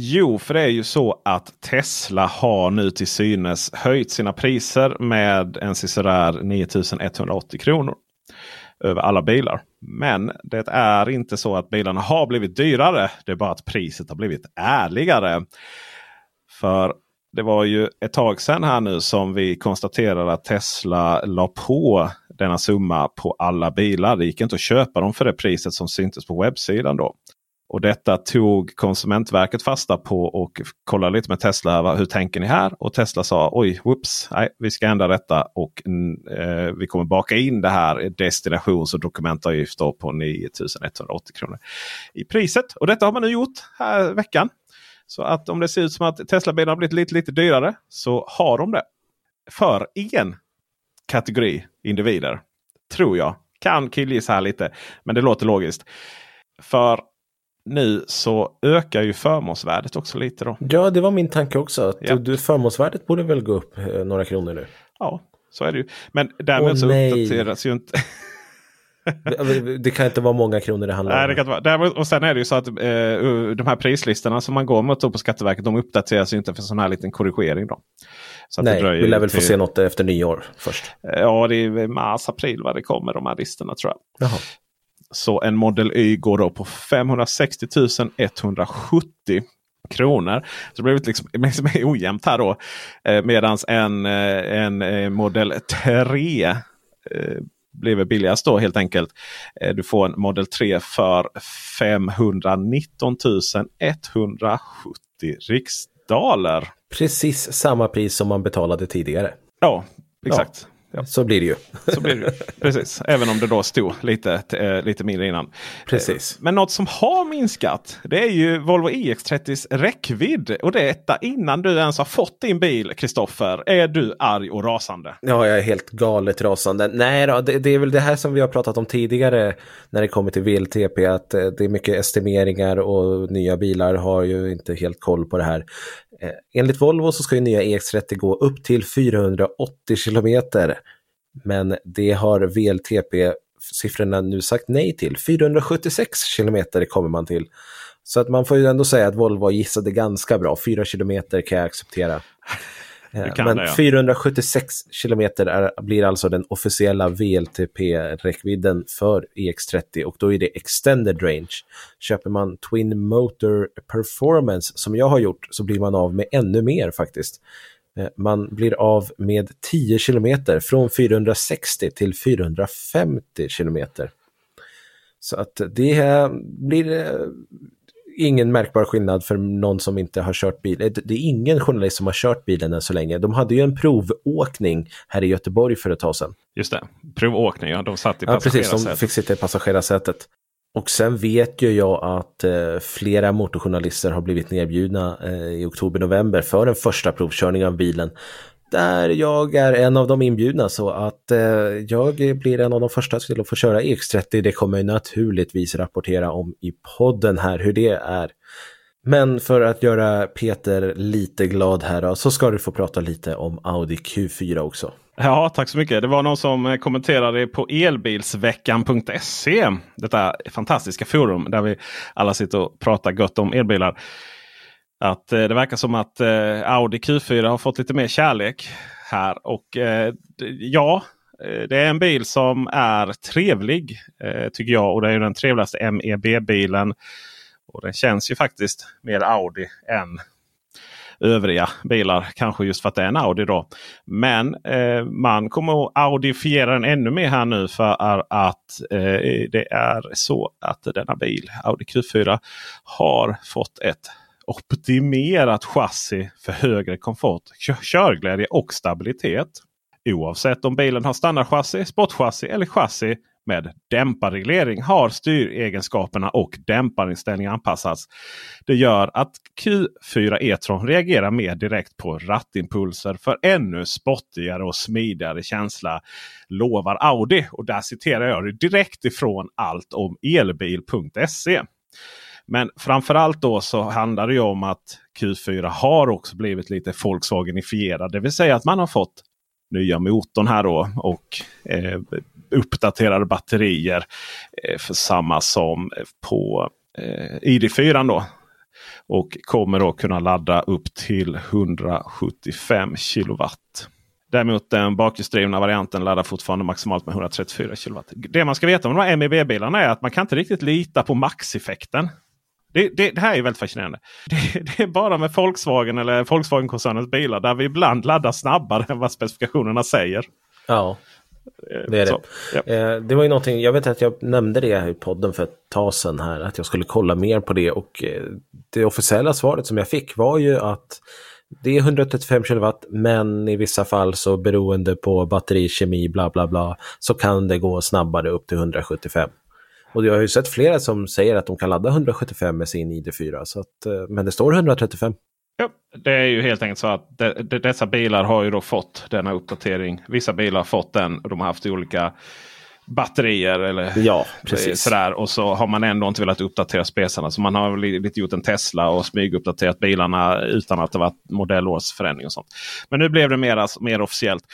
Jo, för det är ju så att Tesla har nu till synes höjt sina priser med en sisådär 9180 kronor. Över alla bilar. Men det är inte så att bilarna har blivit dyrare. Det är bara att priset har blivit ärligare. För det var ju ett tag sedan här nu som vi konstaterade att Tesla la på denna summa på alla bilar. Det gick inte att köpa dem för det priset som syntes på webbsidan då. Och detta tog Konsumentverket fasta på och kollade lite med Tesla. Hur tänker ni här? Och Tesla sa oj, whoops, nej, vi ska ändra detta och eh, vi kommer baka in det här destinations och dokumentavgift på 9180 kronor i priset. Och detta har man nu gjort här veckan. Så att om det ser ut som att Tesla-bilarna har blivit lite, lite dyrare så har de det. För en kategori individer. Tror jag. Kan killgissa här lite. Men det låter logiskt. För nu så ökar ju förmånsvärdet också lite. då. Ja, det var min tanke också. Att ja. du, förmånsvärdet borde väl gå upp eh, några kronor nu. Ja, så är det ju. Men därmed oh, så nej. uppdateras ju inte... det kan inte vara många kronor det handlar om. Nej, det kan inte vara. Och sen är det ju så att eh, de här prislistorna som man går mot på Skatteverket de uppdateras ju inte för sån här liten korrigering. Då. Så Nej, vi lär väl få se något efter nyår först. Ja, det är mars, april vad det kommer de här listorna tror jag. Jaha. Så en Model Y går då på 560 170 kronor. Så det blir liksom, liksom ojämnt här då. Eh, Medan en, eh, en eh, Model 3 eh, blir billigast då helt enkelt. Eh, du får en Model 3 för 519 170 riksdaler. Precis samma pris som man betalade tidigare. Ja, exakt. Ja. Ja. Så blir det ju. Så blir det ju. Precis, även om det då stod lite, äh, lite mindre innan. Precis. Men något som har minskat det är ju Volvo EX30s räckvidd. Och detta innan du ens har fått din bil, Kristoffer. Är du arg och rasande? Ja, jag är helt galet rasande. Nej då, det, det, är väl det här som vi har pratat om tidigare när det kommer till VLTP. Att eh, det är mycket estimeringar och nya bilar har ju inte helt koll på det här. Eh, enligt Volvo så ska ju nya EX30 gå upp till 480 kilometer. Men det har VLTP-siffrorna nu sagt nej till. 476 kilometer kommer man till. Så att man får ju ändå säga att Volvo gissade ganska bra. 4 kilometer kan jag acceptera kan Men det, ja. 476 kilometer är, blir alltså den officiella VLTP-räckvidden för EX30 och då är det extended range. Köper man Twin Motor Performance som jag har gjort så blir man av med ännu mer faktiskt. Eh, Man blir av med 10 kilometer från 460 till 450 kilometer. Så att det eh, blir eh, ingen märkbar skillnad för någon som inte har kört bil. Eh, Det är ingen journalist som har kört bilen än så länge. De hade ju en provåkning här i Göteborg för ett tag sedan. Just det, provåkning, ja. De satt i Ja, precis. De passagerarsätet. fick sitta i passagerarsätet. Och sen vet ju jag att eh, flera motorjournalister har blivit nerbjudna eh, i oktober-november för en första provkörning av bilen. Där jag är en av de inbjudna så att eh, jag blir en av de första till att få köra EX30. Det kommer jag naturligtvis rapportera om i podden här hur det är. Men för att göra Peter lite glad här då, så ska du få prata lite om Audi Q4 också. Ja, tack så mycket. Det var någon som kommenterade på elbilsveckan.se. Detta fantastiska forum där vi alla sitter och pratar gött om elbilar. Att eh, det verkar som att eh, Audi Q4 har fått lite mer kärlek här. Och eh, ja, eh, det är en bil som är trevlig eh, tycker jag. Och det är ju den trevligaste MEB-bilen. Och den känns ju faktiskt mer Audi än övriga bilar. Kanske just för att det är en Audi då. Men eh, man kommer att audifiera den ännu mer här nu för att eh, det är så att denna bil, Audi Q4, har fått ett optimerat chassi för högre komfort, körglädje och stabilitet. Oavsett om bilen har standardchassi, sportchassi eller chassi med dämparreglering har styregenskaperna och dämparinställningar anpassats. Det gör att Q4 E-tron reagerar mer direkt på rattimpulser för ännu spottigare och smidigare känsla. Lovar Audi. Och där citerar jag det direkt ifrån allt om elbil.se. Men framförallt då så handlar det ju om att Q4 har också blivit lite Volkswagenifierad. Det vill säga att man har fått nya motorn här då och eh, uppdaterade batterier eh, för samma som på eh, ID4 då. Och kommer då kunna ladda upp till 175 kilowatt. Däremot den bakhjulsdrivna varianten laddar fortfarande maximalt med 134 kilowatt. Det man ska veta om de här MEB-bilarna är att man kan inte riktigt lita på maxeffekten. Det, det, det här är väldigt fascinerande. Det, det är bara med Volkswagen eller Volkswagen-koncernens bilar där vi ibland laddar snabbare än vad specifikationerna säger. Ja, Eh, det är så, det. ja. Eh, det var ju någonting, jag vet att jag nämnde det här i podden för ett tag sedan här, att jag skulle kolla mer på det och eh, det officiella svaret som jag fick var ju att det är 135 kilowatt men i vissa fall så beroende på batterikemi bla bla bla så kan det gå snabbare upp till 175. Och jag har ju sett flera som säger att de kan ladda 175 med sin ID4 så att, eh, men det står 135. Ja, det är ju helt enkelt så att de, de, dessa bilar har ju då fått denna uppdatering. Vissa bilar har fått den och de har haft olika batterier eller Ja, precis. sådär. Och så har man ändå inte velat uppdatera spesarna. Så man har li- lite gjort en Tesla och smyguppdaterat bilarna utan att det varit modellårsförändring och sånt. Men nu blev det mer, mer officiellt.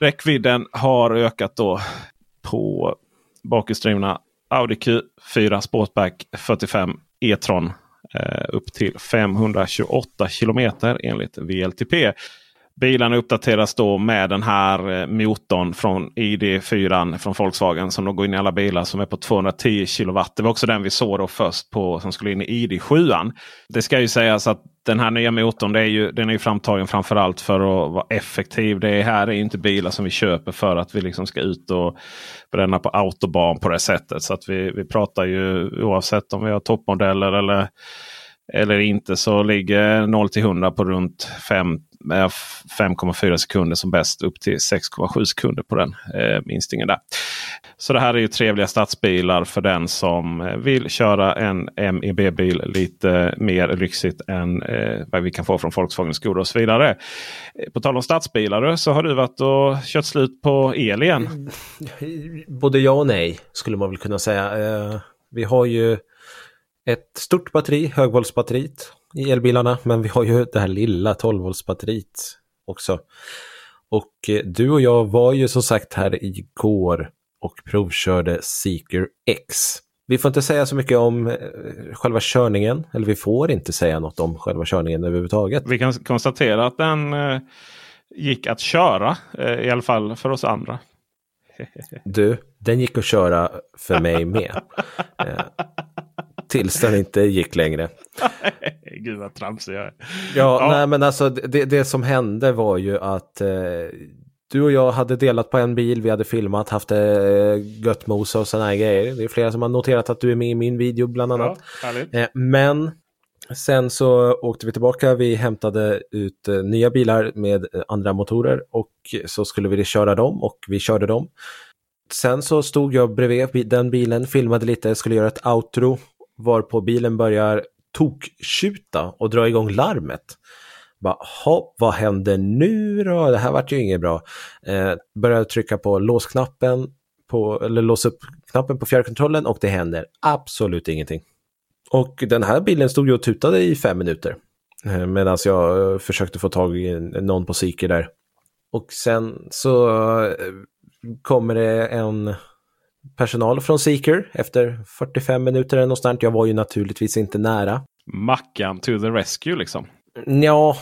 Räckvidden har ökat då på bakhjulsdrivna Audi Q4 Sportback 45 E-tron eh, upp till 528 kilometer enligt VLTP. Bilarna uppdateras då med den här eh, motorn från ID4 från Volkswagen som då går in i alla bilar som är på 210 kilowatt. Det var också den vi såg då först på som skulle in i ID7. Det ska ju sägas att den här nya motorn det är ju, den är ju framtagen framförallt för att vara effektiv. Det här är inte bilar som vi köper för att vi liksom ska ut och bränna på autobahn på det sättet. Så att vi, vi pratar ju oavsett om vi har toppmodeller eller eller inte så ligger 0 till 100 på runt 5,4 eh, sekunder som bäst upp till 6,7 sekunder på den eh, minstingen. där. Så det här är ju trevliga stadsbilar för den som eh, vill köra en MEB-bil lite mer lyxigt än eh, vad vi kan få från Volkswagen Skoda och så vidare. Eh, på tal om stadsbilar så har du varit och kört slut på el igen. Mm. Både ja och nej skulle man väl kunna säga. Eh, vi har ju ett stort batteri, högvoltsbatteriet i elbilarna, men vi har ju det här lilla 12-voltsbatteriet också. Och eh, du och jag var ju som sagt här igår och provkörde Seeker X. Vi får inte säga så mycket om eh, själva körningen, eller vi får inte säga något om själva körningen överhuvudtaget. Vi kan konstatera att den, eh, gick att köra. I alla fall för oss andra. Du, den gick att köra för mig med. Tills den inte gick längre. Gud vad tramsig jag är. Ja, ja, nej men alltså det, det som hände var ju att eh, du och jag hade delat på en bil, vi hade filmat, haft eh, gött mosa och sådana grejer. Det är flera som har noterat att du är med i min video bland annat. Ja, eh, men sen så åkte vi tillbaka, vi hämtade ut eh, nya bilar med eh, andra motorer och så skulle vi köra dem och vi körde dem. Sen så stod jag bredvid den bilen, filmade lite, skulle göra ett outro varpå bilen börjar toktjuta och dra igång larmet. Bara, vad händer nu då? Det här vart ju inget bra. Eh, börjar trycka på låsknappen, på, eller lås upp-knappen på fjärrkontrollen och det händer absolut ingenting. Och den här bilen stod ju och tutade i fem minuter. Eh, Medan jag eh, försökte få tag i någon på Seeker där. Och sen så eh, kommer det en personal från Seeker efter 45 minuter eller någonstans. Jag var ju naturligtvis inte nära. Mackan to the rescue liksom. Ja.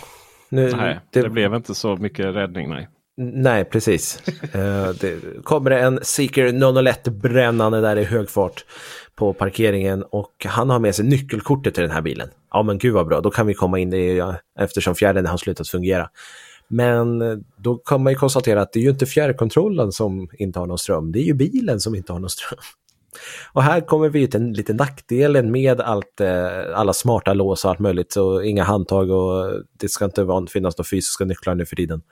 Nu, nej, det, det, blev inte så mycket räddning nej. Nej, precis. uh, det kommer en Seeker 001 brännande där i hög fart på parkeringen och han har med sig nyckelkortet till den här bilen. Ja men gud vad bra, då kan vi komma in i, eftersom fjärden har slutat fungera. Men då kan man ju konstatera att det är ju inte fjärrkontrollen som inte har någon ström, det är ju bilen som inte har någon ström. Och här kommer vi till en liten nackdelen med allt, eh, alla smarta lås och allt möjligt, så inga handtag och det ska inte finnas några fysiska nycklar nu för tiden.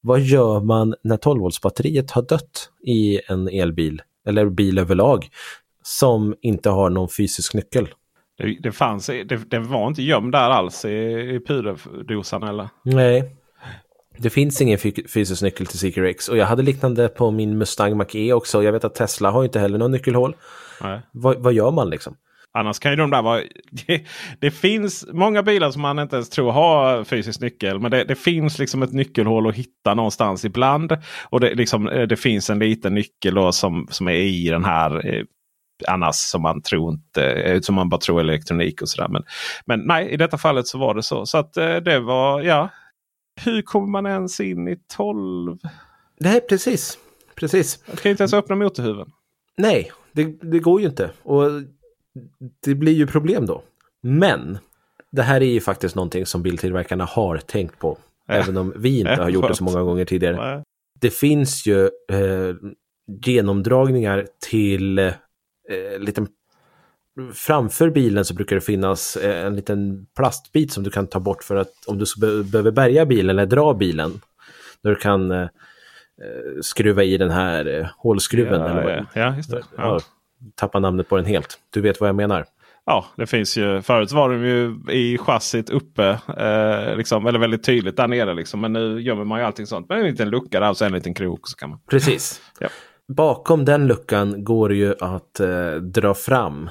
Vad gör man när 12-voltsbatteriet har dött i en elbil, eller bil överlag, som inte har någon fysisk nyckel? Det, det fanns, det, det, var inte gömd där alls i, i pyrdosan eller? Nej, det finns ingen fysisk nyckel till Seeker X och jag hade liknande på min Mustang Mach-E också. Jag vet att Tesla har inte heller någon nyckelhål. Vad, vad gör man liksom? Annars kan ju de där vara... Det, det, finns många bilar som man inte ens tror har fysisk nyckel. Men det, det, finns liksom ett nyckelhål att hitta någonstans ibland. Och det, liksom, eh, det finns en liten nyckel då som, som är i den här eh, annars som man tror inte, eh, som man bara tror elektronik och sådär. Men, men nej, i detta fallet så var det så. Så att det var, ja, hur kommer man ens in i 12? Nej, precis. precis. Man kan inte ens öppna motorhuven. Nej, det, det går ju inte. Och det blir ju problem då. Men det här är ju faktiskt någonting som biltillverkarna har tänkt på. Ja. Även om vi inte har gjort det så många gånger tidigare. Det finns ju eh, genomdragningar till eh, liten framför bilen så brukar det finnas eh, en liten plastbit som du kan ta bort för att om du behöver bärga bilen eller dra bilen. Där du kan eh, eh, skruva i den här eh, hålskruven. Ja, eller ja, just det. Ja. Tappa namnet på den helt. Du vet vad jag menar. Ja, det finns ju. Förut var de ju i chassit uppe. Eh, liksom, eller väldigt tydligt där nere. Liksom. Men nu gömmer man ju allting sånt. Men en liten lucka där och så en liten krok. Så kan man... Precis. ja. Bakom den luckan går det ju att eh, dra fram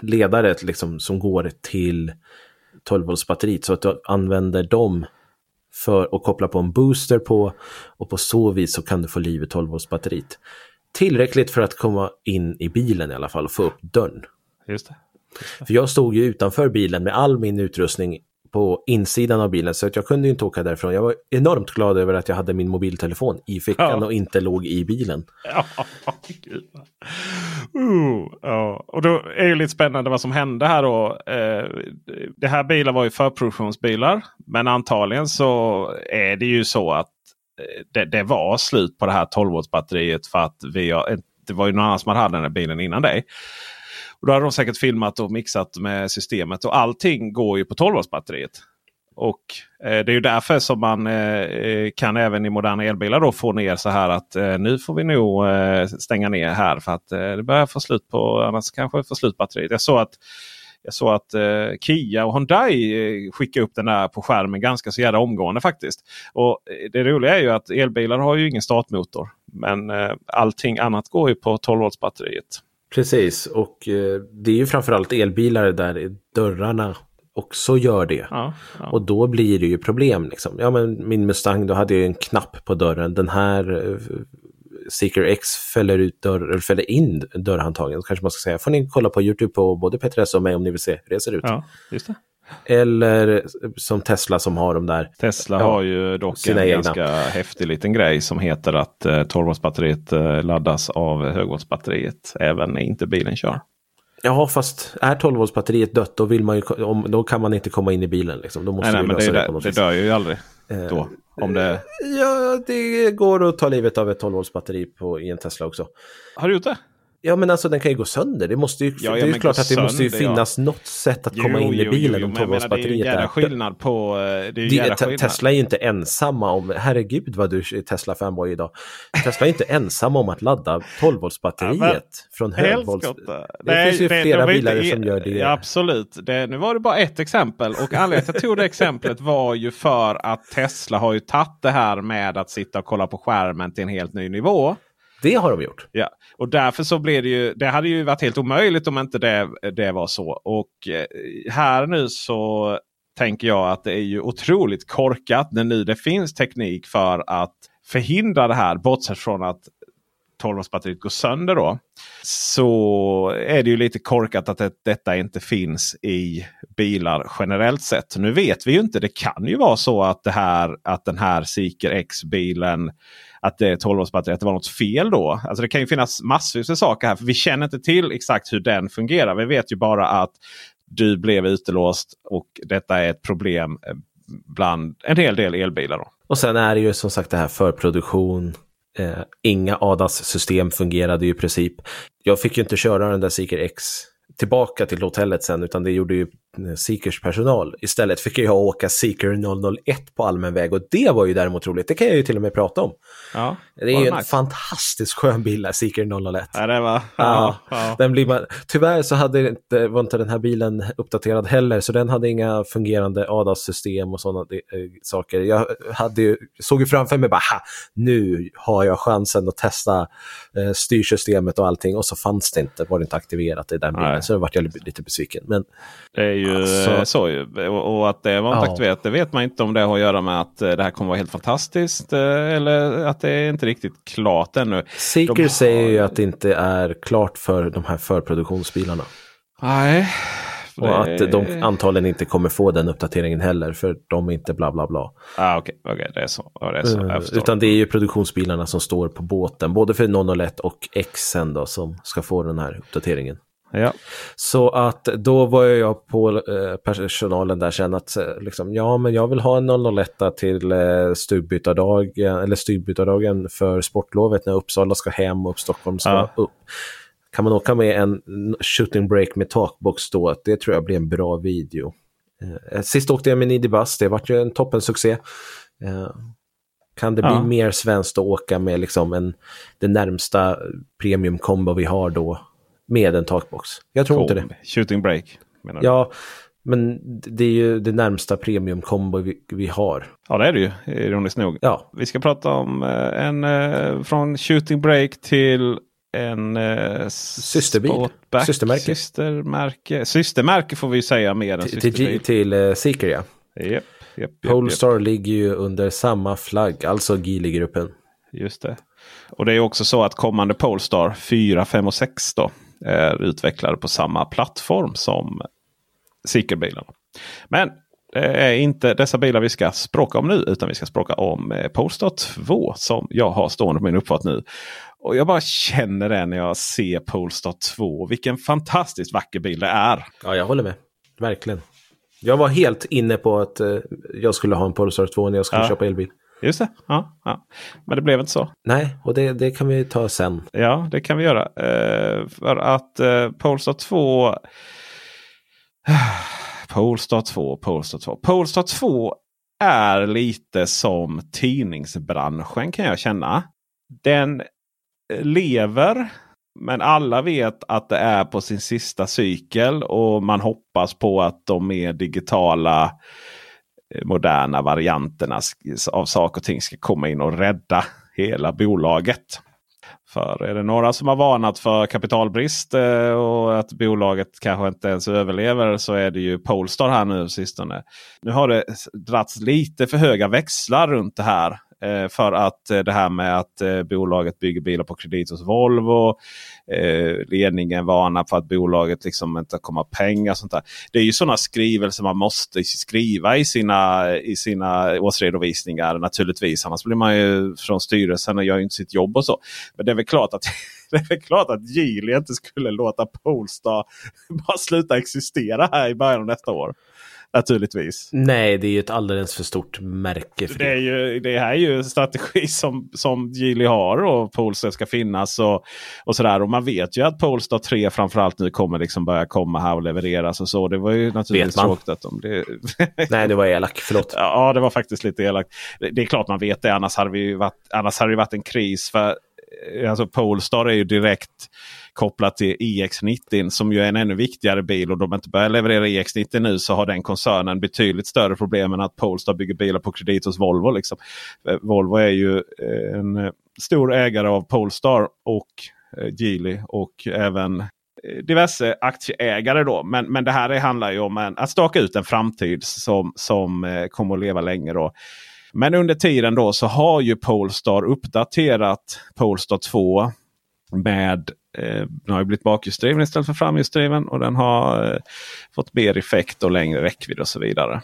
ledare liksom, som går till 12 volts batteriet så att du använder dem för att koppla på en booster på och på så vis så kan du få liv i 12 volts batteriet. Tillräckligt för att komma in i bilen i alla fall och få upp dörren. Just det. Just det. För jag stod ju utanför bilen med all min utrustning på insidan av bilen så att jag kunde inte åka därifrån. Jag var enormt glad över att jag hade min mobiltelefon i fickan ja. och inte låg i bilen. Ja, uh, ja. Och då är det lite spännande vad som hände här då. Eh, det här bilar var ju förproduktionsbilar. Men antagligen så är det ju så att eh, det, det var slut på det här 12 volts batteriet för att vi det var ju någon annan som hade den här bilen innan dig. Och då hade de säkert filmat och mixat med systemet och allting går ju på 12 batteriet. Och eh, det är ju därför som man eh, eh, kan även i moderna elbilar då få ner så här att eh, nu får vi nog eh, stänga ner här för att eh, det börjar få slut på annars kanske få slut batteriet. Jag såg att jag såg att eh, Kia och Hyundai eh, skickade upp den där på skärmen ganska så jävla omgående faktiskt. Och eh, Det roliga är ju att elbilar har ju ingen startmotor. Men eh, allting annat går ju på 12 volts batteriet. Precis, och eh, det är ju framförallt elbilar där dörrarna också gör det. Ja, ja. Och då blir det ju problem. Liksom. Ja, men min Mustang, då hade jag en knapp på dörren. Den här eh, Seeker X fäller, ut dörr, fäller in dörrhandtagen. Kanske man ska säga. får ni kolla på YouTube på både Peter och mig om ni vill se hur det ser ut. Ja, just det. Eller som Tesla som har de där. Tesla Ja, har ju dock en egna. ganska häftig liten grej som heter att eh, 12-voltsbatteriet eh, laddas av högvoltsbatteriet även när inte bilen kör. Ja, fast är 12-voltsbatteriet dött då, vill man ju, om, då kan man inte komma in i bilen. Liksom. Då måste Nej, nej, men det, det, på det, det dör ju aldrig då. Om det... Ja, det går att ta livet av ett 12-voltsbatteri på, i en Tesla också. Har du gjort det? Ja, men alltså den kan ju gå sönder. Det, måste ju, Ja, det är klart att det måste ju sönder, ja. finnas något sätt att komma in i bilen om jag menar, Det är ju 12-voltsbatteriet jävla är skillnad på... eh, Det är Det, skillnad. Tesla är ju inte ensamma om, herregud vad du är Tesla-fanboy idag. Tesla är inte ensamma om att ladda 12-voltsbatteriet Ja, men- från högvolts... Det finns ju flera de var bilar inte- som gör det. Ja, absolut. Det, nu var det bara ett exempel. Och anledningen till att jag tog det exemplet var ju för att Tesla har ju tagit det här med att sitta och kolla på skärmen till en helt ny nivå. Det har de gjort. Ja, och därför så blir det ju. Det hade ju varit helt omöjligt om inte det, det var så. Och eh, här nu så tänker jag att det är ju otroligt korkat när nu det finns teknik för att förhindra det här. Bortsett från att 12-voltsbatteriet går sönder då. Så är det ju lite korkat att det, detta inte finns i bilar generellt sett. Nu vet vi ju inte. Det kan ju vara så att, det här, att den här Seeker X-bilen att eh, det är 12-voltsbatteri, att det var något fel då. Alltså det kan ju finnas massvis med saker här. För vi känner inte till exakt hur den fungerar. Vi vet ju bara att du blev utelåst och detta är ett problem eh, bland en hel del elbilar. Då. Och sen är det ju som sagt det här förproduktion. Eh, inga ADAS-system fungerade ju i princip. Jag fick ju inte köra den där Seeker X tillbaka till hotellet sen utan det gjorde ju Seekers personal. Istället fick jag åka Seeker 001 på allmän väg och det var ju däremot roligt. Det kan jag ju till och med prata om. Ja, Det är ju en nice. fantastiskt skön bil, där, Seeker 001. Ja, det var, Ja, ja. Den blir man, tyvärr så hade inte, var inte den här bilen uppdaterad heller, så den hade inga fungerande ADAS-system och sådana eh, saker. Jag hade ju, såg ju framför mig bara, ha, nu har jag chansen att testa eh, styrsystemet och allting och så fanns det inte, var det inte aktiverat i den bilen. Nej. Så då vart jag lite besviken. Men Det är ju Alltså- eh, så ju. Och, och att det var inte Ja. aktiverat det vet man inte om det har att göra med att eh, det här kommer vara helt fantastiskt. eh, Eller att det är inte riktigt klart ännu. Seeker De säger ju att det inte är klart för de här förproduktionsbilarna. Nej. Och att de antagligen inte kommer få den uppdateringen heller, för de är inte bla bla bla. Ah, Okej, okej, det är så. Ja, det är så. Utan det är ju produktionsbilarna som står på båten, både för 001 och Xen då, som ska få den här uppdateringen. Ja. Så att då var jag på eh, personalen där sen att eh, liksom, ja men jag vill ha en 001 till eh, stugbytardag, eh, eller stugbytardagen för sportlovet när Uppsala ska hem och Stockholm ska Ja. upp. Kan man åka med en shooting break med takbox då, det tror jag blir en bra video. Sist åkte jag med Nidibuss, det vart ju en toppensuccé. Kan det bli Ja. mer svenskt att åka med liksom en, det närmsta premium combo vi har då med en takbox? Jag tror inte det. Cool. Shooting break. Menar du? Ja, men det är ju det närmsta premium combo vi, vi har. ja, det är det ju. Ironiskt nog. Ja, Vi ska prata om eh, en eh, från shooting break till en eh, Systerbil. sportback. Systermärke. Systermärke. Systermärke får vi säga mer än till, till, systerbil. till uh, Seeker ja. Japp, japp. Polestar ligger ju under samma flagg, alltså Geely-gruppen. Just det. Och det är också så att kommande Polestar 4, 5 och 6 då, är utvecklade på samma plattform som Seeker-bilarna. Men det är inte dessa bilar vi ska språka om nu utan vi ska språka om eh, Polestar 2 som jag har stående på min uppfart nu. Och jag bara känner det när jag ser Polestar 2. Vilken fantastiskt vacker bil det är. Ja, jag håller med. Verkligen. Jag var helt inne på att eh, jag skulle ha en Polestar 2 när jag skulle Ja. köpa elbil. Just det. Ja, ja. Men det blev inte så. Nej, och det, det kan vi ta sen. Ja, det kan vi göra. Eh, för att eh, Polestar 2... Polestar 2, Polestar 2. Polestar 2 är lite som tidningsbranschen kan jag känna. Den eh, lever. Men alla vet att det är på sin sista cykel och man hoppas på att de mer digitala Eh, moderna varianterna av saker och ting ska komma in och rädda hela bolaget. För är det några som har varnat för kapitalbrist eh, och att bolaget kanske inte ens överlever så är det ju Polestar här nu sistone. Nu har det dragits lite för höga växlar runt det här. Eh, för att eh, det här med att eh, bolaget bygger bilar på kredit hos Volvo. Eh, ledningen varnar för att bolaget liksom inte kommer ha pengar. Sånt där. Det är ju sådana skrivelser man måste skriva i sina, i sina årsredovisningar naturligtvis. Annars blir man ju från styrelsen och gör inte sitt jobb och så. Men det är väl klart att det är väl klart att Geely inte skulle låta Polestar bara sluta existera här i början av nästa år. Naturligtvis. Nej, det är ju ett alldeles för stort märke. För det, är ju, det här är ju en strategi som, som Geely har och Polestar ska finnas. Och, och sådär. Och man vet ju att Polestar 3 framförallt nu kommer liksom börja komma här och levereras. och så. Det var ju naturligtvis tråkigt att de... Det... Nej, det var elak. Förlåt. Ja, det var faktiskt lite elakt. Det, det är klart man vet det. Annars hade, vi varit, annars hade det varit en kris. för Alltså Polestar är ju direkt kopplat till EX90 som ju är en ännu viktigare bil. Och de inte börjar leverera EX90 nu så har den koncernen betydligt större problem än att Polestar bygger bilar på kredit hos Volvo. Liksom. Eh, Volvo är ju eh, en eh, stor ägare av Polestar och Geely och även diverse aktieägare. Då. Men, men det här handlar ju om en, att staka ut en framtid som, som kommer att leva länge. Då. Men under tiden då så har ju Polestar uppdaterat Polestar 2 med eh, den har blivit bakhjulsdriven istället för framhjulsdriven. Och den har eh, fått mer effekt och längre räckvidd och så vidare.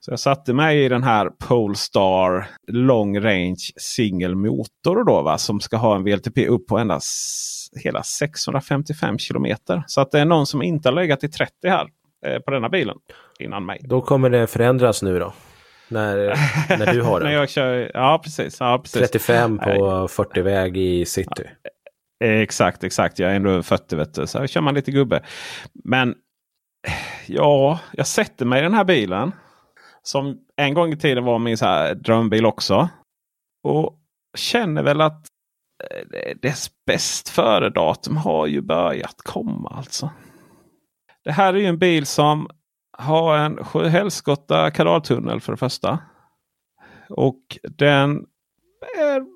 Så jag satte mig i den här Polestar Long Range Single Motor då, va, som ska ha en VLTP upp på endast hela 655 kilometer. Så att det är någon som inte har legat i 30 här eh, på denna bilen innan mig. Då kommer det förändras nu då? När, när du har den? när jag kör, ja, precis, ja, precis. 35 på 40-väg i city. Exakt, exakt. Jag är ändå 40 vet du. Så här kör man lite gubbe. Men ja, jag sätter mig i den här bilen. Som en gång i tiden var min så här drömbil också. Och känner väl att eh, dess bäst före-datum har ju börjat komma alltså. Det här är ju en bil som har en sjuhelskotta kanaltunnel för det första. Och den är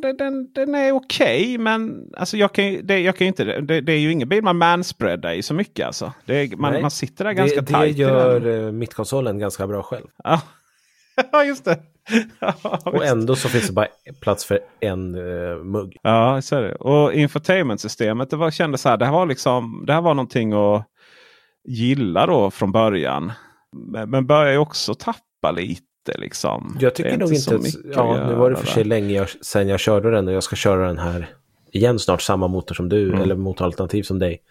den, den, den är okej, okay, men alltså jag kan, det, jag kan inte, det, det är ju ingen bil man manspreadar i så mycket. Alltså. Det, man, man sitter där ganska det, tajt. Det gör eh, mittkonsolen ganska bra själv. Ja, just det. och ändå så finns det bara plats för en uh, mugg. Ja, så är det. Och infotainmentsystemet, det var, kändes så här, det här var liksom, det här var någonting att gilla då från början. Men, men börjar ju också tappa lite Liksom. Jag tycker nog inte att, ja, nu var det för sig länge jag, sedan jag körde den och jag ska köra den här igen snart, samma motor som du, mm. eller motoralternativ som dig.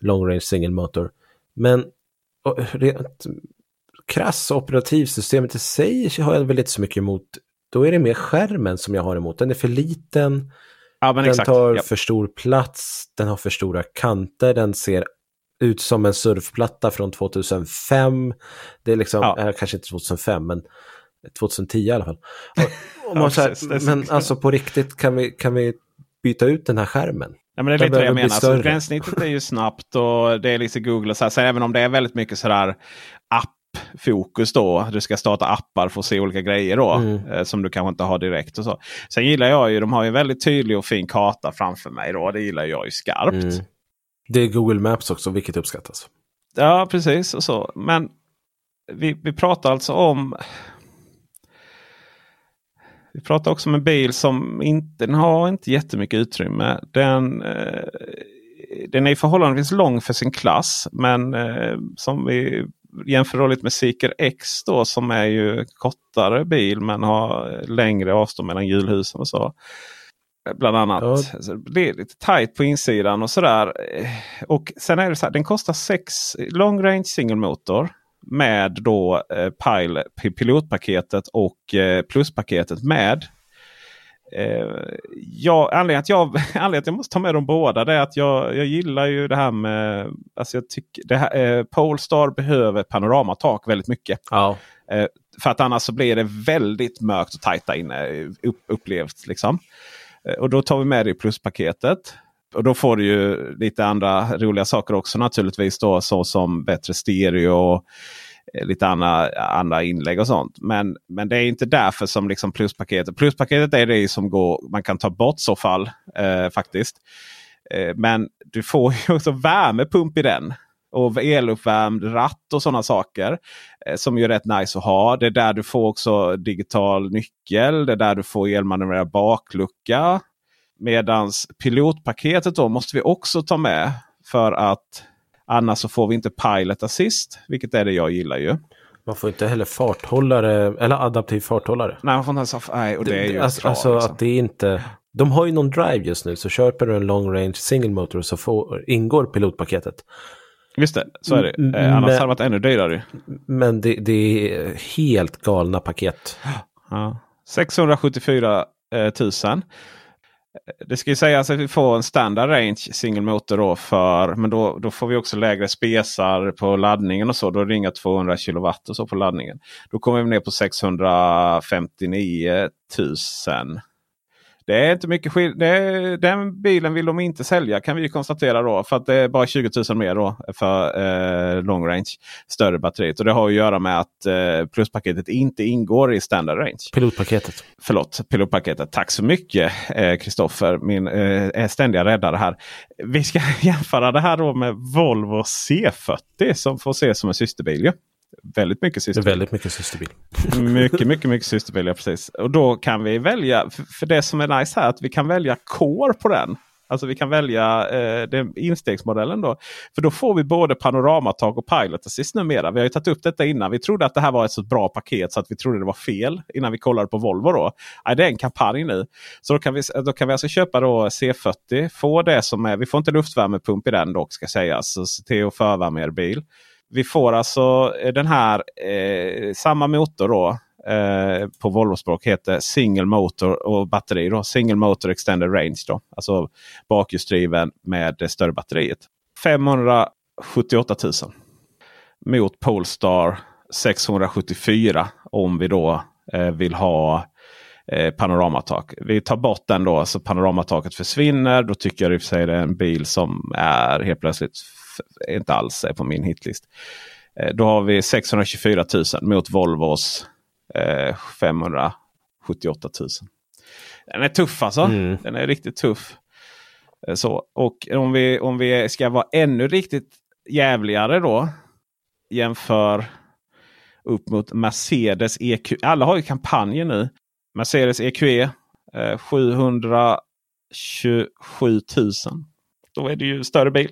Long range single motor. Men rent krass operativsystemet i sig har jag väl inte så mycket emot. Då är det mer skärmen som jag har emot. Den är för liten. Ja, den exakt. tar ja. för stor plats. Den har för stora kanter. Den ser ut som en surfplatta från 2005. Det är liksom, ja. äh, kanske inte 2005 men 2010 i alla fall. Och, och ja, här, men alltså på riktigt kan vi, kan vi byta ut den här skärmen? Ja, men det är lite vad jag menar. Alltså, gränssnittet är ju snabbt och det är lite Google. Och så, här, så även om det är väldigt mycket sådär app-fokus då. Du ska starta appar för att se olika grejer då. Mm. Eh, som du kanske inte har direkt. och så. Sen gillar jag ju, de har ju väldigt tydlig och fin karta framför mig. då. Det gillar jag ju skarpt. Mm. Det är Google Maps också, vilket uppskattas. Ja, precis. Och så. Men vi, vi pratar alltså om... Vi pratar också om en bil som inte den har inte jättemycket utrymme. Den, eh, den är förhållandevis lång för sin klass. Men eh, som vi jämför lite med Seeker X då som är ju kortare bil men har eh, längre avstånd mellan hjulhusen och så. Bland annat. Ja. Alltså, det är lite tight på insidan och sådär. Och sen är det så här, den kostar 6 long range single motor. Med då eh, pil, pilotpaketet och eh, pluspaketet med. Eh, ja, anledningen, att jag, anledningen att jag måste ta med dem båda det är att jag, jag gillar ju det här med... Alltså jag tycker det här, eh, Polestar behöver panoramatak väldigt mycket. Ja. Eh, för att annars så blir det väldigt mörkt och tajt där inne. Upp, upplevt liksom. Eh, och då tar vi med det i pluspaketet. Och då får du ju lite andra roliga saker också naturligtvis. Då, så som bättre stereo och lite andra, andra inlägg och sånt. Men, men det är inte därför som liksom pluspaketet. Pluspaketet är det som går, man kan ta bort så fall eh, faktiskt. Eh, men du får ju också värmepump i den och eluppvärmd ratt och sådana saker. Eh, som ju är rätt nice att ha. Det är där du får också digital nyckel. Det är där du får elmanövrerad baklucka. Medans pilotpaketet då måste vi också ta med. För att annars så får vi inte Pilot Assist. Vilket är det jag gillar ju. Man får inte heller farthållare eller adaptiv farthållare. Nej, man får inte ens Nej, och det, är ju alltså, bra, alltså liksom. att det är inte... De har ju någon drive just nu så köper du en long range single motor så får, ingår pilotpaketet. Just det, så är det. Eh, annars men- hade det varit ännu dyrare. Men det, det är helt galna paket. Ja. 674 eh, 000. Det ska ju sägas att vi får en standard range single motor då för. Men då, då får vi också lägre spesar på laddningen och så. Då är det inga 200 kilowatt och så på laddningen. Då kommer vi ner på 659 000. Det är inte mycket skillnad. Den bilen vill de inte sälja kan vi konstatera då. För att det är bara 20 000 mer då för eh, long range. Större batteriet. Och det har att göra med att eh, pluspaketet inte ingår i standard range. Pilotpaketet. Förlåt, pilotpaketet. Tack så mycket Kristoffer, min eh, ständiga räddare här. Vi ska jämföra det här då med Volvo C40 som får ses som en systerbil. Ju. Väldigt mycket systerbil. väldigt mycket systerbil. Mycket, mycket, mycket systerbil. Ja, precis. Och då kan vi välja, för, det som är nice här, att vi kan välja Core på den. Alltså vi kan välja eh, den instegsmodellen då. För då får vi både panoramatag och pilot assist numera. Vi har ju tagit upp detta innan. Vi trodde att det här var ett så bra paket så att vi trodde det var fel innan vi kollade på Volvo. då. Nej, det är en kampanj nu. Så då kan vi, då kan vi alltså köpa då C40. Få det som är, vi får inte luftvärmepump i den dock ska sägas. Så se till att förvärma er bil. Vi får alltså eh, den här eh, samma motor då. Eh, på Volvo-språk heter single motor och batteri. Då. Single motor extended range. Då. Alltså bakhjulsdriven med det större batteriet. 578 000. Mot Polestar 674 om vi då eh, vill ha eh, panoramatak. Vi tar bort den då så panoramataket försvinner. Då tycker jag i och för sig det är en bil som är helt plötsligt inte alls är på min hitlist. Eh, då har vi 624 000 mot Volvos eh, 578 000. Den är tuff alltså. Mm. Den är riktigt tuff. Eh, Så, och om vi, om vi ska vara ännu riktigt jävligare då. Jämför upp mot Mercedes EQ. Alla har ju kampanjer nu. Mercedes EQE eh, 727 000. Då är det ju större bil.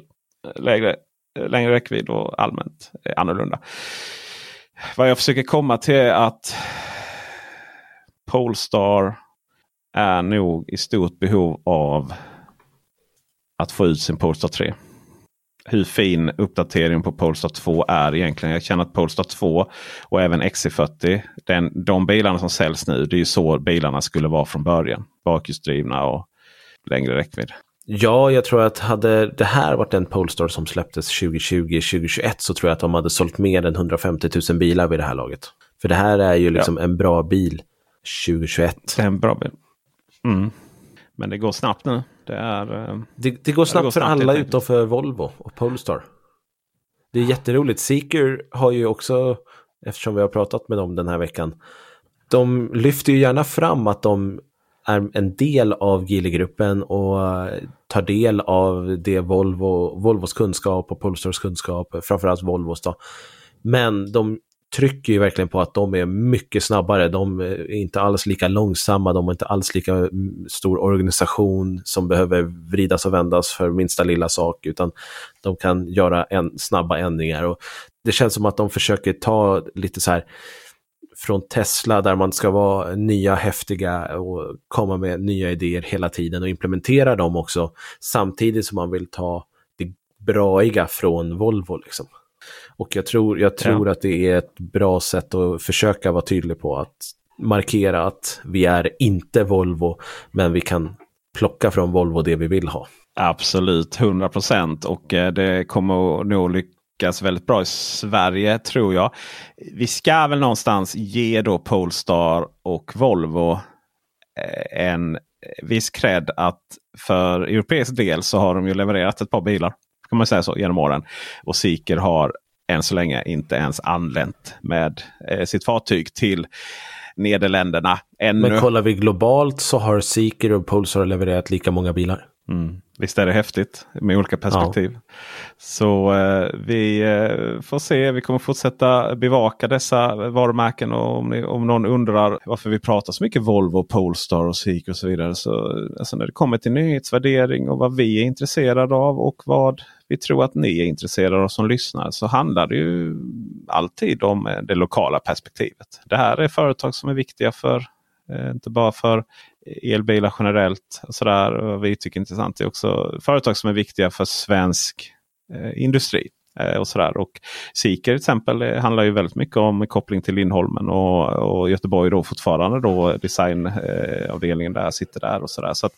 Lägre, längre räckvidd och allmänt annorlunda. Vad jag försöker komma till är att Polestar är nog i stort behov av att få ut sin Polestar 3. Hur fin uppdatering på Polestar 2 är egentligen. Jag känner att Polestar 2 och även XC40. Den, de bilarna som säljs nu. Det är ju så bilarna skulle vara från början. Bakhjulsdrivna och längre räckvidd. Ja, jag tror att hade det här varit en Polestar som släpptes 2020-2021 så tror jag att de hade sålt mer än 150 000 bilar vid det här laget. För det här är ju liksom en bra bil 2021. Det är en bra bil. Mm. Men det går snabbt nu. Det är... eh, Det, det går snabbt går för snabbt, alla utom för Volvo och Polestar. Det är jätteroligt. Seeker har ju också, eftersom vi har pratat med dem den här veckan, de lyfter ju gärna fram att de är en del av Geely-gruppen och tar del av det Volvo, Volvos kunskap och Polestars kunskap, framförallt Volvos då. Men de trycker ju verkligen på att de är mycket snabbare. De är inte alls lika långsamma, de har inte alls lika stor organisation som behöver vridas och vändas för minsta lilla sak, utan de kan göra en, snabba ändringar. Och det känns som att de försöker ta lite så här från Tesla där man ska vara nya, häftiga och komma med nya idéer hela tiden och implementera dem också samtidigt som man vill ta det braiga från Volvo. Liksom. Och jag tror, jag tror att det är ett bra sätt att försöka vara tydlig på att markera att vi är inte Volvo, men vi kan plocka från Volvo det vi vill ha. Absolut, 100 procent. Och eh, det kommer nog lyckas väldigt bra i Sverige tror jag. Vi ska väl någonstans ge då Polestar och Volvo eh, en viss cred att för europeisk del så har de ju levererat ett par bilar. Kan man säga så genom åren. Och Seeker har än så länge inte ens anlänt med eh, sitt fartyg till Nederländerna ännu. Men kollar vi globalt så har Seeker och Polestar levererat lika många bilar. Mm. Visst är det häftigt med olika perspektiv. Ja. Så eh, vi eh, får se. Vi kommer fortsätta bevaka dessa varumärken. Och om, ni, om någon undrar varför vi pratar så mycket Volvo, Polestar och SIK och så vidare. Så alltså när det kommer till nyhetsvärdering och vad vi är intresserade av och vad vi tror att ni är intresserade av som lyssnar. Så handlar det ju alltid om eh, det lokala perspektivet. Det här är företag som är viktiga för Eh, inte bara för elbilar generellt. Och sådär. Och vi tycker intressant det är också företag som är viktiga för svensk eh, industri. Eh, och sådär. Och Seeker till exempel eh, handlar ju väldigt mycket om koppling till Lindholmen och, och Göteborg då fortfarande då designavdelningen eh, där sitter där. och sådär. Så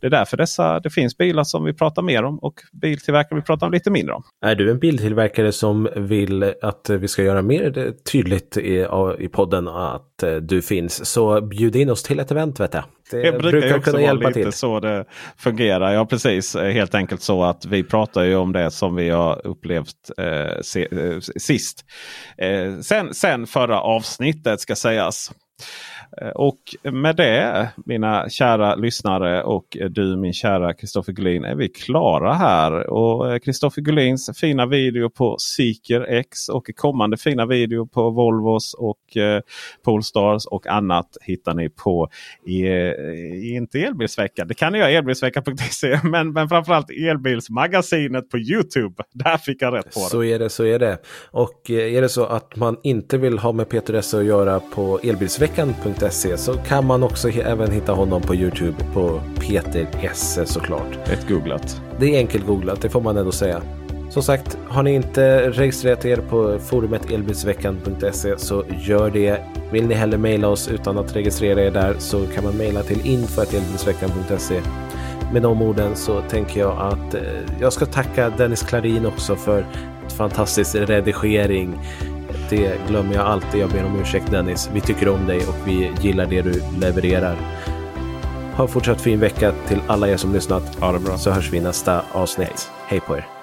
Det är därför dessa, det finns bilar som vi pratar mer om och biltillverkare vi pratar lite mindre om. Är du en biltillverkare som vill att vi ska göra mer tydligt i, i podden att du finns så bjud in oss till ett event vet jag. Det, det brukar, brukar kunna hjälpa lite till. så det fungerar. Ja precis, eh, helt enkelt så att vi pratar ju om det som vi har upplevt eh, se, eh, sist. Eh, sen, sen förra avsnittet ska sägas. Eh, och med det mina kära lyssnare och du min kära Kristoffer Gullin är vi klara här. Och eh, Kristoffer Gullins fina video på Seeker X och kommande fina video på Volvos och eh, Polestars och annat hittar ni på i, i inte Elbilsveckan. Det kan ni göra elbilsveckan.se men, men framförallt Elbilsmagasinet på Youtube. Där fick jag rätt på det. Så är det, så är det. Och är det så att man inte vill ha med Peter Esse att göra på elbilsveckan.se peter.se så kan man också även hitta honom på Youtube på Peter Esse såklart. Ett googlat. Det är enkelt googlat, det får man ändå säga. Som sagt, har ni inte registrerat er på forumet elbilsveckan.se så gör det. Vill ni hellre mejla oss utan att registrera er där så kan man mejla till info.elbilsveckan.se. Med de orden så tänker jag att eh, jag ska tacka Dennis Klarin också för fantastisk redigering det glömmer jag alltid. Jag ber om ursäkt Dennis. Vi tycker om dig och vi gillar det du levererar. Ha fortsatt fin vecka till alla er som lyssnat. Ha det bra. Så hörs vi i nästa avsnitt. Hej, Hej på er.